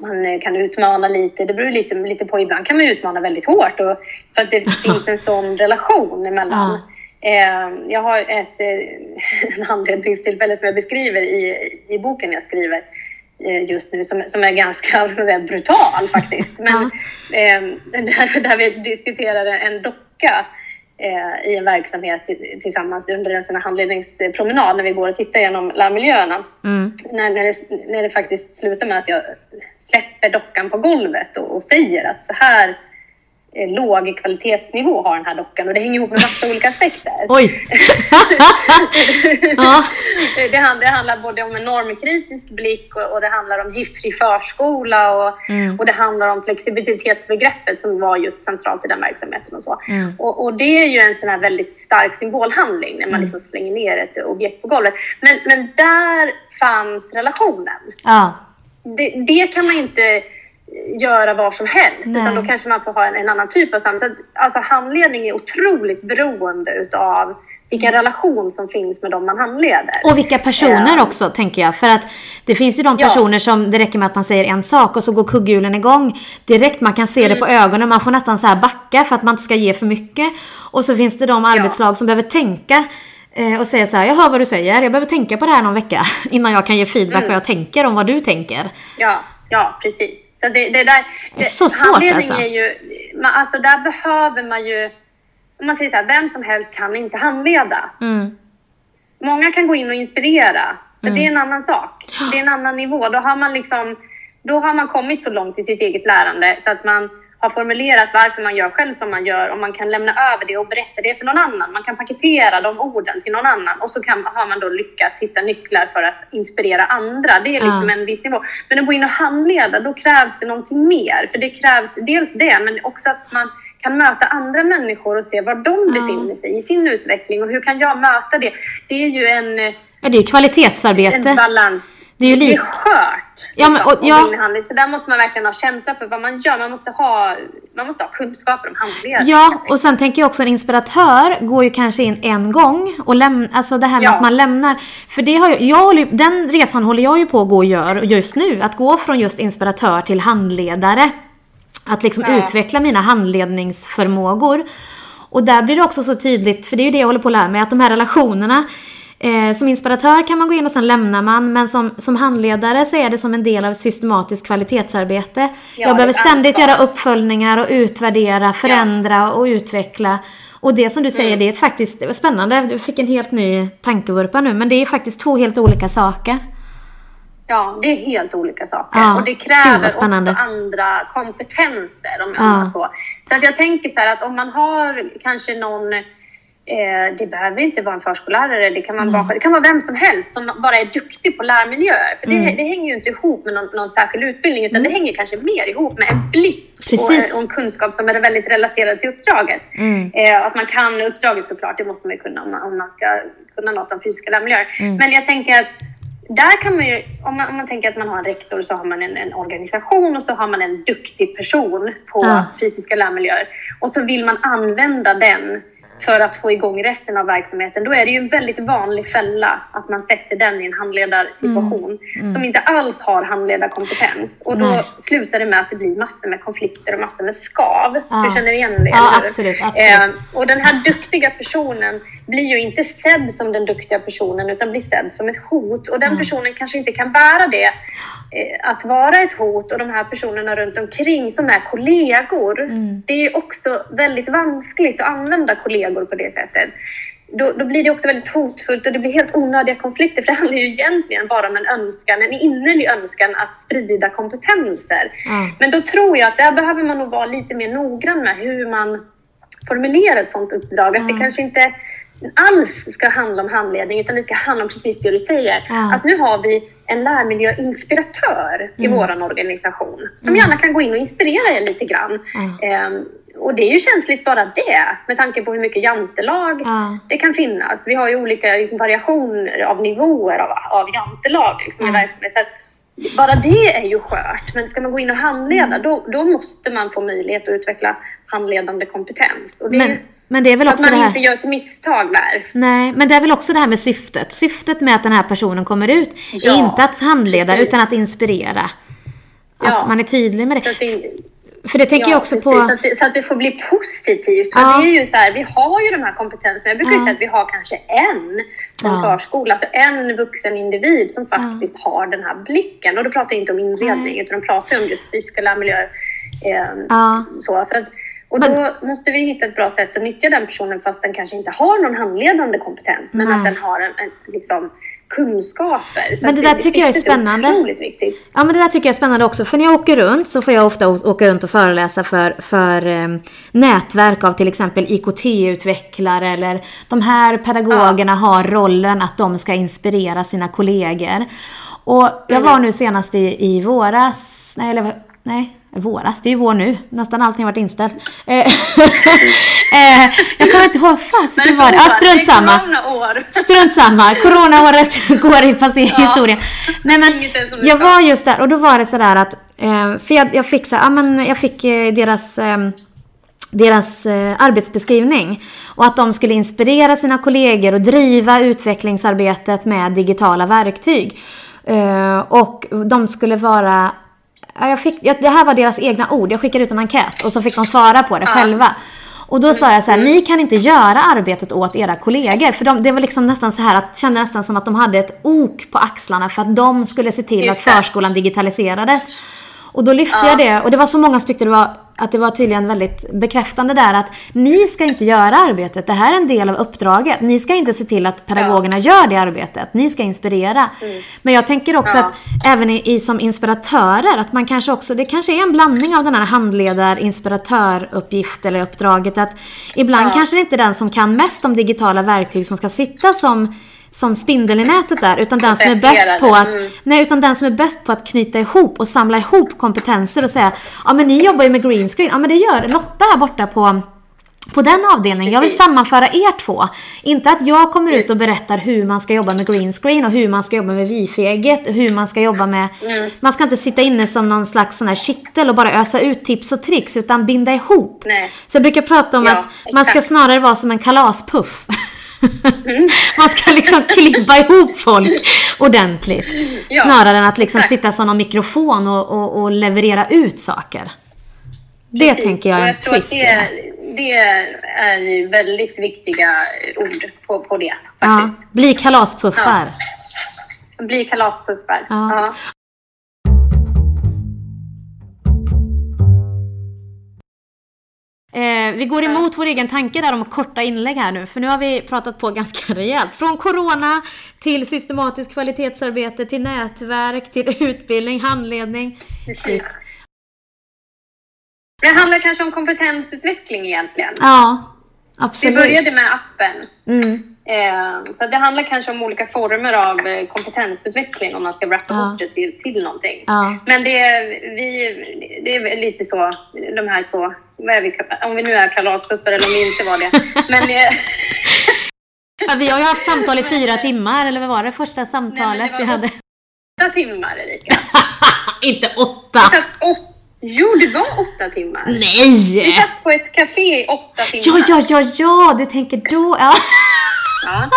S2: man kan utmana lite. Det beror lite, lite på. Ibland kan man utmana väldigt hårt och, för att det finns en sån relation emellan. Eh, jag har ett eh, handledningstillfälle som jag beskriver i, i boken jag skriver eh, just nu som, som är ganska säga, brutal faktiskt. Men, eh, där, där vi diskuterar en docka eh, i en verksamhet tillsammans under en sån handledningspromenad när vi går och tittar igenom lärmiljöerna. Mm. När, när, det, när det faktiskt slutar med att jag släpper dockan på golvet och, och säger att så här låg kvalitetsnivå har den här dockan och det hänger ihop med massa olika aspekter.
S1: Oj!
S2: ja. det, handlar, det handlar både om en normkritisk blick och, och det handlar om giftfri förskola och, mm. och det handlar om flexibilitetsbegreppet som var just centralt i den verksamheten och så. Mm. Och, och, det är ju en sån här väldigt stark symbolhandling när man mm. liksom slänger ner ett objekt på golvet. Men, men där fanns relationen.
S1: Ja.
S2: Det, det kan man inte göra vad som helst, Nej. utan då kanske man får ha en, en annan typ av samtal. Alltså handledning är otroligt beroende utav vilken relation som finns med dem man handleder.
S1: Och vilka personer um, också, tänker jag. För att det finns ju de personer ja. som det räcker med att man säger en sak och så går kugghjulen igång direkt. Man kan se mm. det på mm. ögonen. Man får nästan så här backa för att man inte ska ge för mycket. Och så finns det de arbetslag ja. som behöver tänka eh, och säga så här, jag hör vad du säger, jag behöver tänka på det här någon vecka innan jag kan ge feedback mm. vad jag tänker om vad du tänker.
S2: Ja, ja precis. Så det, det där,
S1: det är så svårt alltså.
S2: Är ju, man, alltså där behöver man ju, om man säger så här, vem som helst kan inte handleda. Mm. Många kan gå in och inspirera, men mm. det är en annan sak. Det är en annan nivå. Då har man liksom, då har man kommit så långt i sitt eget lärande så att man har formulerat varför man gör själv som man gör och man kan lämna över det och berätta det för någon annan. Man kan paketera de orden till någon annan och så kan, har man då lyckats hitta nycklar för att inspirera andra. Det är liksom
S1: Ja.
S2: en viss nivå. Men att gå in och handleda, då krävs det någonting mer. För det krävs dels det, men också att man kan möta andra människor och se var de befinner sig i sin utveckling och hur kan jag möta det? Det är ju en,
S1: Ja, det är ju kvalitetsarbete.
S2: en balans.
S1: Det är ju
S2: Det är skört.
S1: Ja, men- och- ja.
S2: in i handling. Så där måste man verkligen ha känsla för vad man gör. Man måste ha, man måste ha kunskaper om handledning.
S1: Ja, och sen tänker jag också en inspiratör går ju kanske in en gång och lämnar, alltså det här med
S2: Ja.
S1: att man lämnar. För det har jag, jag håller, den resan håller jag ju på att gå och gör just nu. Att gå från just inspiratör till handledare. Att liksom
S2: Ja.
S1: utveckla mina handledningsförmågor. Och där blir det också så tydligt, för det är ju det jag håller på att lära mig, att de här relationerna Eh, som inspiratör kan man gå in och sen lämnar man, men som, som handledare så är det som en del av systematiskt kvalitetsarbete.
S2: Ja,
S1: jag behöver ständigt göra uppföljningar och utvärdera, förändra och utveckla. Och det som du säger, det är faktiskt det var spännande. Du fick en helt ny tankevurpa nu, men det är faktiskt två helt olika saker.
S2: Ja, det är helt olika saker.
S1: Ja,
S2: och det kräver också andra kompetenser. Om jag
S1: Ja.
S2: ja. så. så att jag tänker så här att om man har kanske någon Eh, det behöver inte vara en förskollärare, det kan, man
S1: Mm.
S2: bara, det kan vara vem som helst som bara är duktig på lärmiljöer. För det,
S1: Mm.
S2: det hänger ju inte ihop med någon, någon särskild utbildning utan det hänger kanske mer ihop med en blick och, och en kunskap som är väldigt relaterad till uppdraget.
S1: Mm.
S2: Eh, att man kan uppdraget såklart, det måste man ju kunna om man, om man ska kunna något om fysiska lärmiljöer.
S1: Mm.
S2: Men jag tänker att där kan man ju, om man, om man tänker att man har en rektor så har man en, en organisation och så har man en duktig person på
S1: Ja.
S2: fysiska lärmiljöer. Och så vill man använda den för att få igång resten av verksamheten. Då är det ju en väldigt vanlig fälla att man sätter den i en handledarsituation som inte alls har handledarkompetens. Och då
S1: Nej.
S2: slutar det med att det blir massor med konflikter och massor med skav.
S1: Ja.
S2: Du känner igen det,
S1: Ja, absolut, absolut.
S2: Eh, och den här duktiga personen blir ju inte sedd som den duktiga personen utan blir sedd som ett hot. Och den personen kanske inte kan bära det, eh, att vara ett hot och de här personerna runt omkring som är kollegor.
S1: Mm.
S2: Det är också väldigt vanskligt att använda kollegor på det sättet. Då, då blir det också väldigt hotfullt och det blir helt onödiga konflikter för det handlar ju egentligen bara om en önskan, en innerlig önskan att sprida kompetenser.
S1: Ja.
S2: Men då tror jag att där behöver man nog vara lite mer noggrann med hur man formulerar ett sådant uppdrag. Att det kanske inte alls ska handla om handledning utan det ska handla om precis det du säger.
S1: Ja.
S2: Att nu har vi en lärmiljöinspiratör i
S1: Mm.
S2: vår organisation som gärna kan gå in och inspirera er lite grann.
S1: Ja.
S2: Ehm, och det är ju känsligt bara det med tanke på hur mycket jantelag
S1: Ja.
S2: det kan finnas. Vi har ju olika liksom, variationer av nivåer av, av jantelag liksom, i
S1: Ja.
S2: verksamhet. Så att bara det är ju skört. Men ska man gå in och handleda då, då måste man få möjlighet att utveckla handledande kompetens. Och det
S1: Men,
S2: är
S1: men det är väl
S2: att
S1: också
S2: man
S1: det här...
S2: inte gör ett misstag där.
S1: Nej, men det är väl också det här med syftet. Syftet med att den här personen kommer ut är
S2: Ja,
S1: inte att handleda
S2: precis.
S1: utan att inspirera. Att
S2: Ja.
S1: man är tydlig med det.
S2: att det,
S1: För det tänker jag också
S2: precis.
S1: på...
S2: Så, att det, så att det får bli positivt. För
S1: Ja.
S2: det är ju så här, vi har ju de här kompetenserna. Jag brukar
S1: Ja.
S2: säga att vi har kanske en
S1: Ja.
S2: förskola, alltså en vuxen individ som faktiskt har den här blicken. Och då pratar jag inte om inredning, utan de pratar om just fysiska lärmiljöer. Eh,
S1: Ja.
S2: så, så att, och då måste vi hitta ett bra sätt att nyttja den personen fast den kanske inte har någon handledande kompetens. Men
S1: Nej.
S2: att den har en, en liksom, kunskaper. Så
S1: Men det där tycker jag är spännande. Ja men det där tycker jag är spännande också. För när jag åker runt så får jag ofta åka runt och föreläsa för, för eh, nätverk av till exempel IKT-utvecklare eller de här pedagogerna har rollen att de ska inspirera sina kollegor. Och jag var nu senast i, i våras, nej eller nej, våras, det är ju vår nu. Nästan allting har varit inställt. Eh, eh, jag kommer inte ihåg, fasiken var det? Ja, strunt samma. Strunt samma, coronaåret går i passé historien. Nej men, jag var just där och då var det sådär att, eh, för jag, jag fick så ja men jag fick deras deras arbetsbeskrivning och att de skulle inspirera sina kollegor och driva utvecklingsarbetet med digitala verktyg. Eh, och de skulle vara Ja, jag fick, jag, det här var deras egna ord. Jag skickade ut en enkät och så fick de svara på det själva. Och då sa jag så här, ni kan inte göra arbetet åt era kollegor. För de, det var liksom nästan så här att, kände nästan som att de hade ett ok på axlarna för att de skulle se till att förskolan digitaliserades. Och då lyfte jag det och det var så många stycken, det var att det var tydligen väldigt bekräftande där att ni ska inte göra arbetet. Det här är en del av uppdraget. Ni ska inte se till att pedagogerna ja. gör det arbetet. Ni ska inspirera. Mm. Men jag tänker också ja. att även i, i, som inspiratörer, att man kanske också, det kanske är en blandning av den här handledar, inspiratöruppgift eller uppdraget. Att ibland ja. kanske det inte är den som kan mest om digitala verktyg som ska sitta som som spindeln i nätet där, utan den som är bäst på att, mm. nej, utan den som är bäst på att knyta ihop och samla ihop kompetenser och säga, ja men ni jobbar ju med green screen, ja men det gör Lotta här borta på på den avdelningen. Jag vill sammanföra er två. Inte att jag kommer ut och berättar hur man ska jobba med green screen och hur man ska jobba med wifi-eget, hur man ska jobba med... Mm. Man ska inte sitta inne som någon slags sån här kittel och bara ösa ut tips och tricks, utan binda ihop. Nej. Så jag brukar prata om ja, att man ska snarare vara som en kalaspuff. Mm. Man ska liksom klippa ihop folk ordentligt. Ja, snarare än att liksom sitta som en mikrofon och, och, och, leverera ut saker. Det Precis. tänker jag är en twist.
S2: Det, det är väldigt viktiga ord på, på det. Faktiskt. Ja,
S1: bli kalaspuffar.
S2: Ja. Bli kalaspuffar. Ja.
S1: Eh, vi går emot vår egen tanke där om korta inlägg här nu, för nu har vi pratat på ganska rejält. Från corona till systematiskt kvalitetsarbete, till nätverk, till utbildning, handledning. Shit.
S2: Det handlar kanske om kompetensutveckling egentligen.
S1: Ja, absolut.
S2: Vi började med appen. Mm. Eh, så det handlar kanske om olika former av eh, kompetensutveckling om man ska wrappa ja. ihop det till, till någonting. Ja. Men det vi, det är lite så, de här två, vad vi, om vi nu är kalaspuffar eller om vi inte var det. Men,
S1: eh, ja, vi har ju haft samtal i fyra timmar, eller vad var det första samtalet Nej, det vi hade?
S2: Åtta timmar Erika.
S1: inte åtta!
S2: Jo, det var åtta timmar.
S1: Nej!
S2: Vi satt på ett café i åtta
S1: timmar. Ja, ja, ja, ja, du tänker då. Ja.
S2: Ja.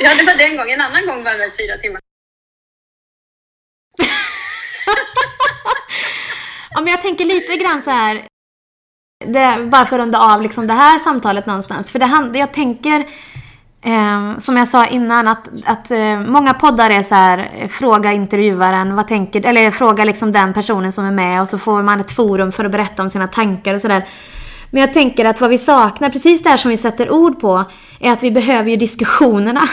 S2: ja, det var den gången. En annan gång var det väl fyra timmar.
S1: ja, men jag tänker lite grann så här. Det, bara för att runda av liksom det här samtalet någonstans. För det, jag tänker, eh, som jag sa innan, att, att eh, många poddar är så här, eh, fråga intervjuaren, vad tänker, eller fråga liksom den personen som är med och så får man ett forum för att berätta om sina tankar och sådär. Men jag tänker att vad vi saknar, precis det här som vi sätter ord på, är att vi behöver ju diskussionerna.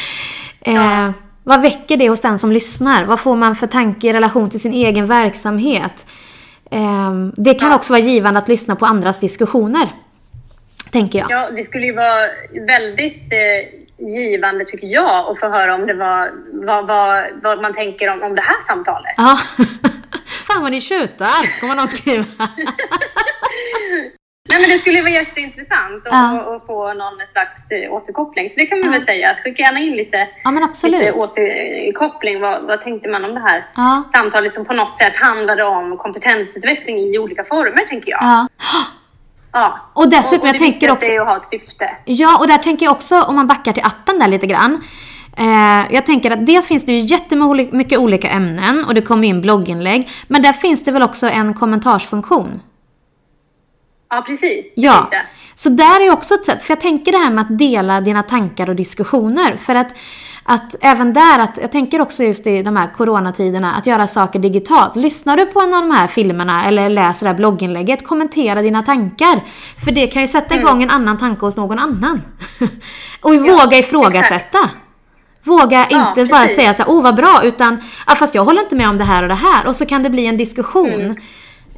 S1: eh, vad väcker det hos den som lyssnar? Vad får man för tanke i relation till sin egen verksamhet? Eh, det kan också vara givande att lyssna på andras diskussioner. Tänker jag.
S2: Ja, det skulle ju vara väldigt eh, givande tycker jag att få höra om det var vad, vad, vad man tänker om, om det här samtalet.
S1: Ja. Fan vad ni tjutar, kommer någon skriva.
S2: Nej, men det skulle vara jätteintressant att ja. få någon slags eh, återkoppling. Så det kan man ja. väl säga, att skicka gärna in lite,
S1: ja, lite
S2: återkoppling. Vad, vad tänkte man om det här ja. samtalet som på något sätt handlade om kompetensutveckling i olika former, tänker jag.
S1: Ja.
S2: Ja.
S1: Och dessutom, och, och jag tänker också...
S2: är att ha ett syfte.
S1: Ja, och där tänker jag också, om man backar till appen där lite grann. Eh, jag tänker att dels finns det ju jättemycket olika ämnen och det kommer in blogginlägg. Men där finns det väl också en kommentarsfunktion?
S2: Ja, precis.
S1: Ja. Så där är också ett sätt, för jag tänker det här med att dela dina tankar och diskussioner. För att, att även där, att, jag tänker också just i de här coronatiderna, att göra saker digitalt. Lyssnar du på en av de här filmerna eller läser det här blogginlägget, kommentera dina tankar. För det kan ju sätta igång mm. en annan tanke hos någon annan. och ja, våga ifrågasätta. Exakt. Våga ja, inte precis. bara säga så här, åh vad bra, utan ah, fast jag håller inte med om det här och det här. Och så kan det bli en diskussion. Mm.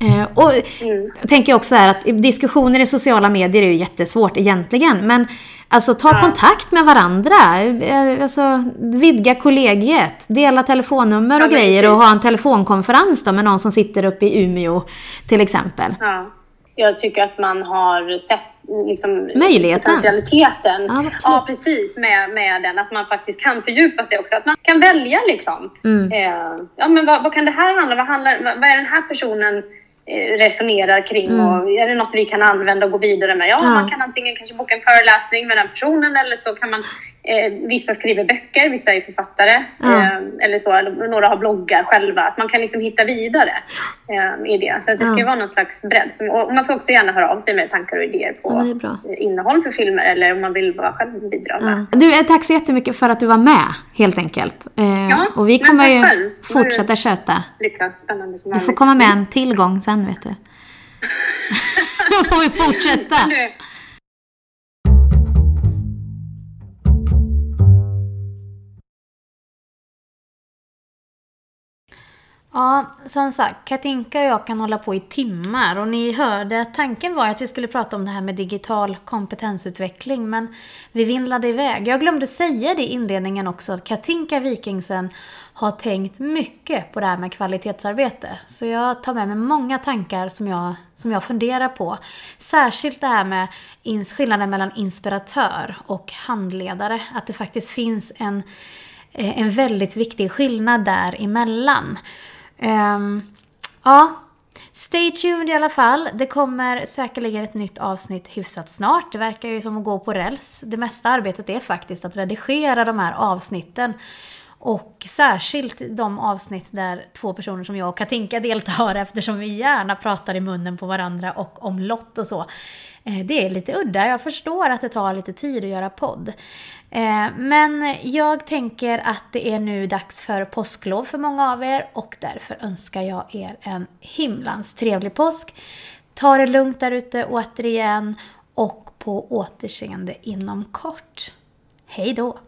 S1: Eh, och mm. jag tänker också här att diskussioner i sociala medier är ju jättesvårt egentligen. Men alltså ta ja. kontakt med varandra. Eh, alltså, vidga kollegiet. Dela telefonnummer och ja, grejer och ha en telefonkonferens då med någon som sitter uppe i Umeå till exempel.
S2: Ja. Jag tycker att man har sett liksom,
S1: Möjligheten.
S2: potentialiteten. Ja, ja, precis. Med, med den. Att man faktiskt kan fördjupa sig också. Att man kan välja liksom. Mm. Eh, ja, men vad, vad, kan det här handla om? Vad, vad, vad är den här personen resonerar kring mm. och är det något vi kan använda och gå vidare med? Ja, ja, man kan antingen kanske boka en föreläsning med den personen eller så kan man eh, vissa skriver böcker, vissa är författare ja. eh, eller så, eller några har bloggar själva. Att man kan liksom hitta vidare eh, i det. Så det ska ja. vara någon slags bredd. Och man får också gärna höra av sig med tankar och idéer på innehåll för filmer eller om man vill bara själv bidra med.
S1: Du, eh, tack så jättemycket för att du var med helt enkelt. Eh, ja, och vi kommer ju själv. fortsätta köta.
S2: Lika spännande som
S1: Du får komma med en tillgång sen vet du. Då får vi fortsätta. Ja, som sagt, Katinka och jag kan hålla på i timmar och ni hörde att tanken var att vi skulle prata om det här med digital kompetensutveckling men vi vindlade iväg. Jag glömde säga det i inledningen också att Katinka Wikingsen har tänkt mycket på det här med kvalitetsarbete. Så jag tar med mig många tankar som jag, som jag funderar på. Särskilt det här med ins- skillnaden mellan inspiratör och handledare. Att det faktiskt finns en, eh, en väldigt viktig skillnad däremellan. Um, ja, stay tuned i alla fall. Det kommer säkerligen ett nytt avsnitt hyfsat snart. Det verkar ju som att gå på räls. Det mesta arbetet är faktiskt att redigera de här avsnitten. Och särskilt de avsnitt där två personer som jag och Katinka deltar eftersom vi gärna pratar i munnen på varandra och om lott och så. Eh, det är lite udda, jag förstår att det tar lite tid att göra podd. Eh, men jag tänker att det är nu dags för påsklov för många av er och därför önskar jag er en himlans trevlig påsk. Ta det lugnt där ute återigen och på återseende inom kort. Hej då!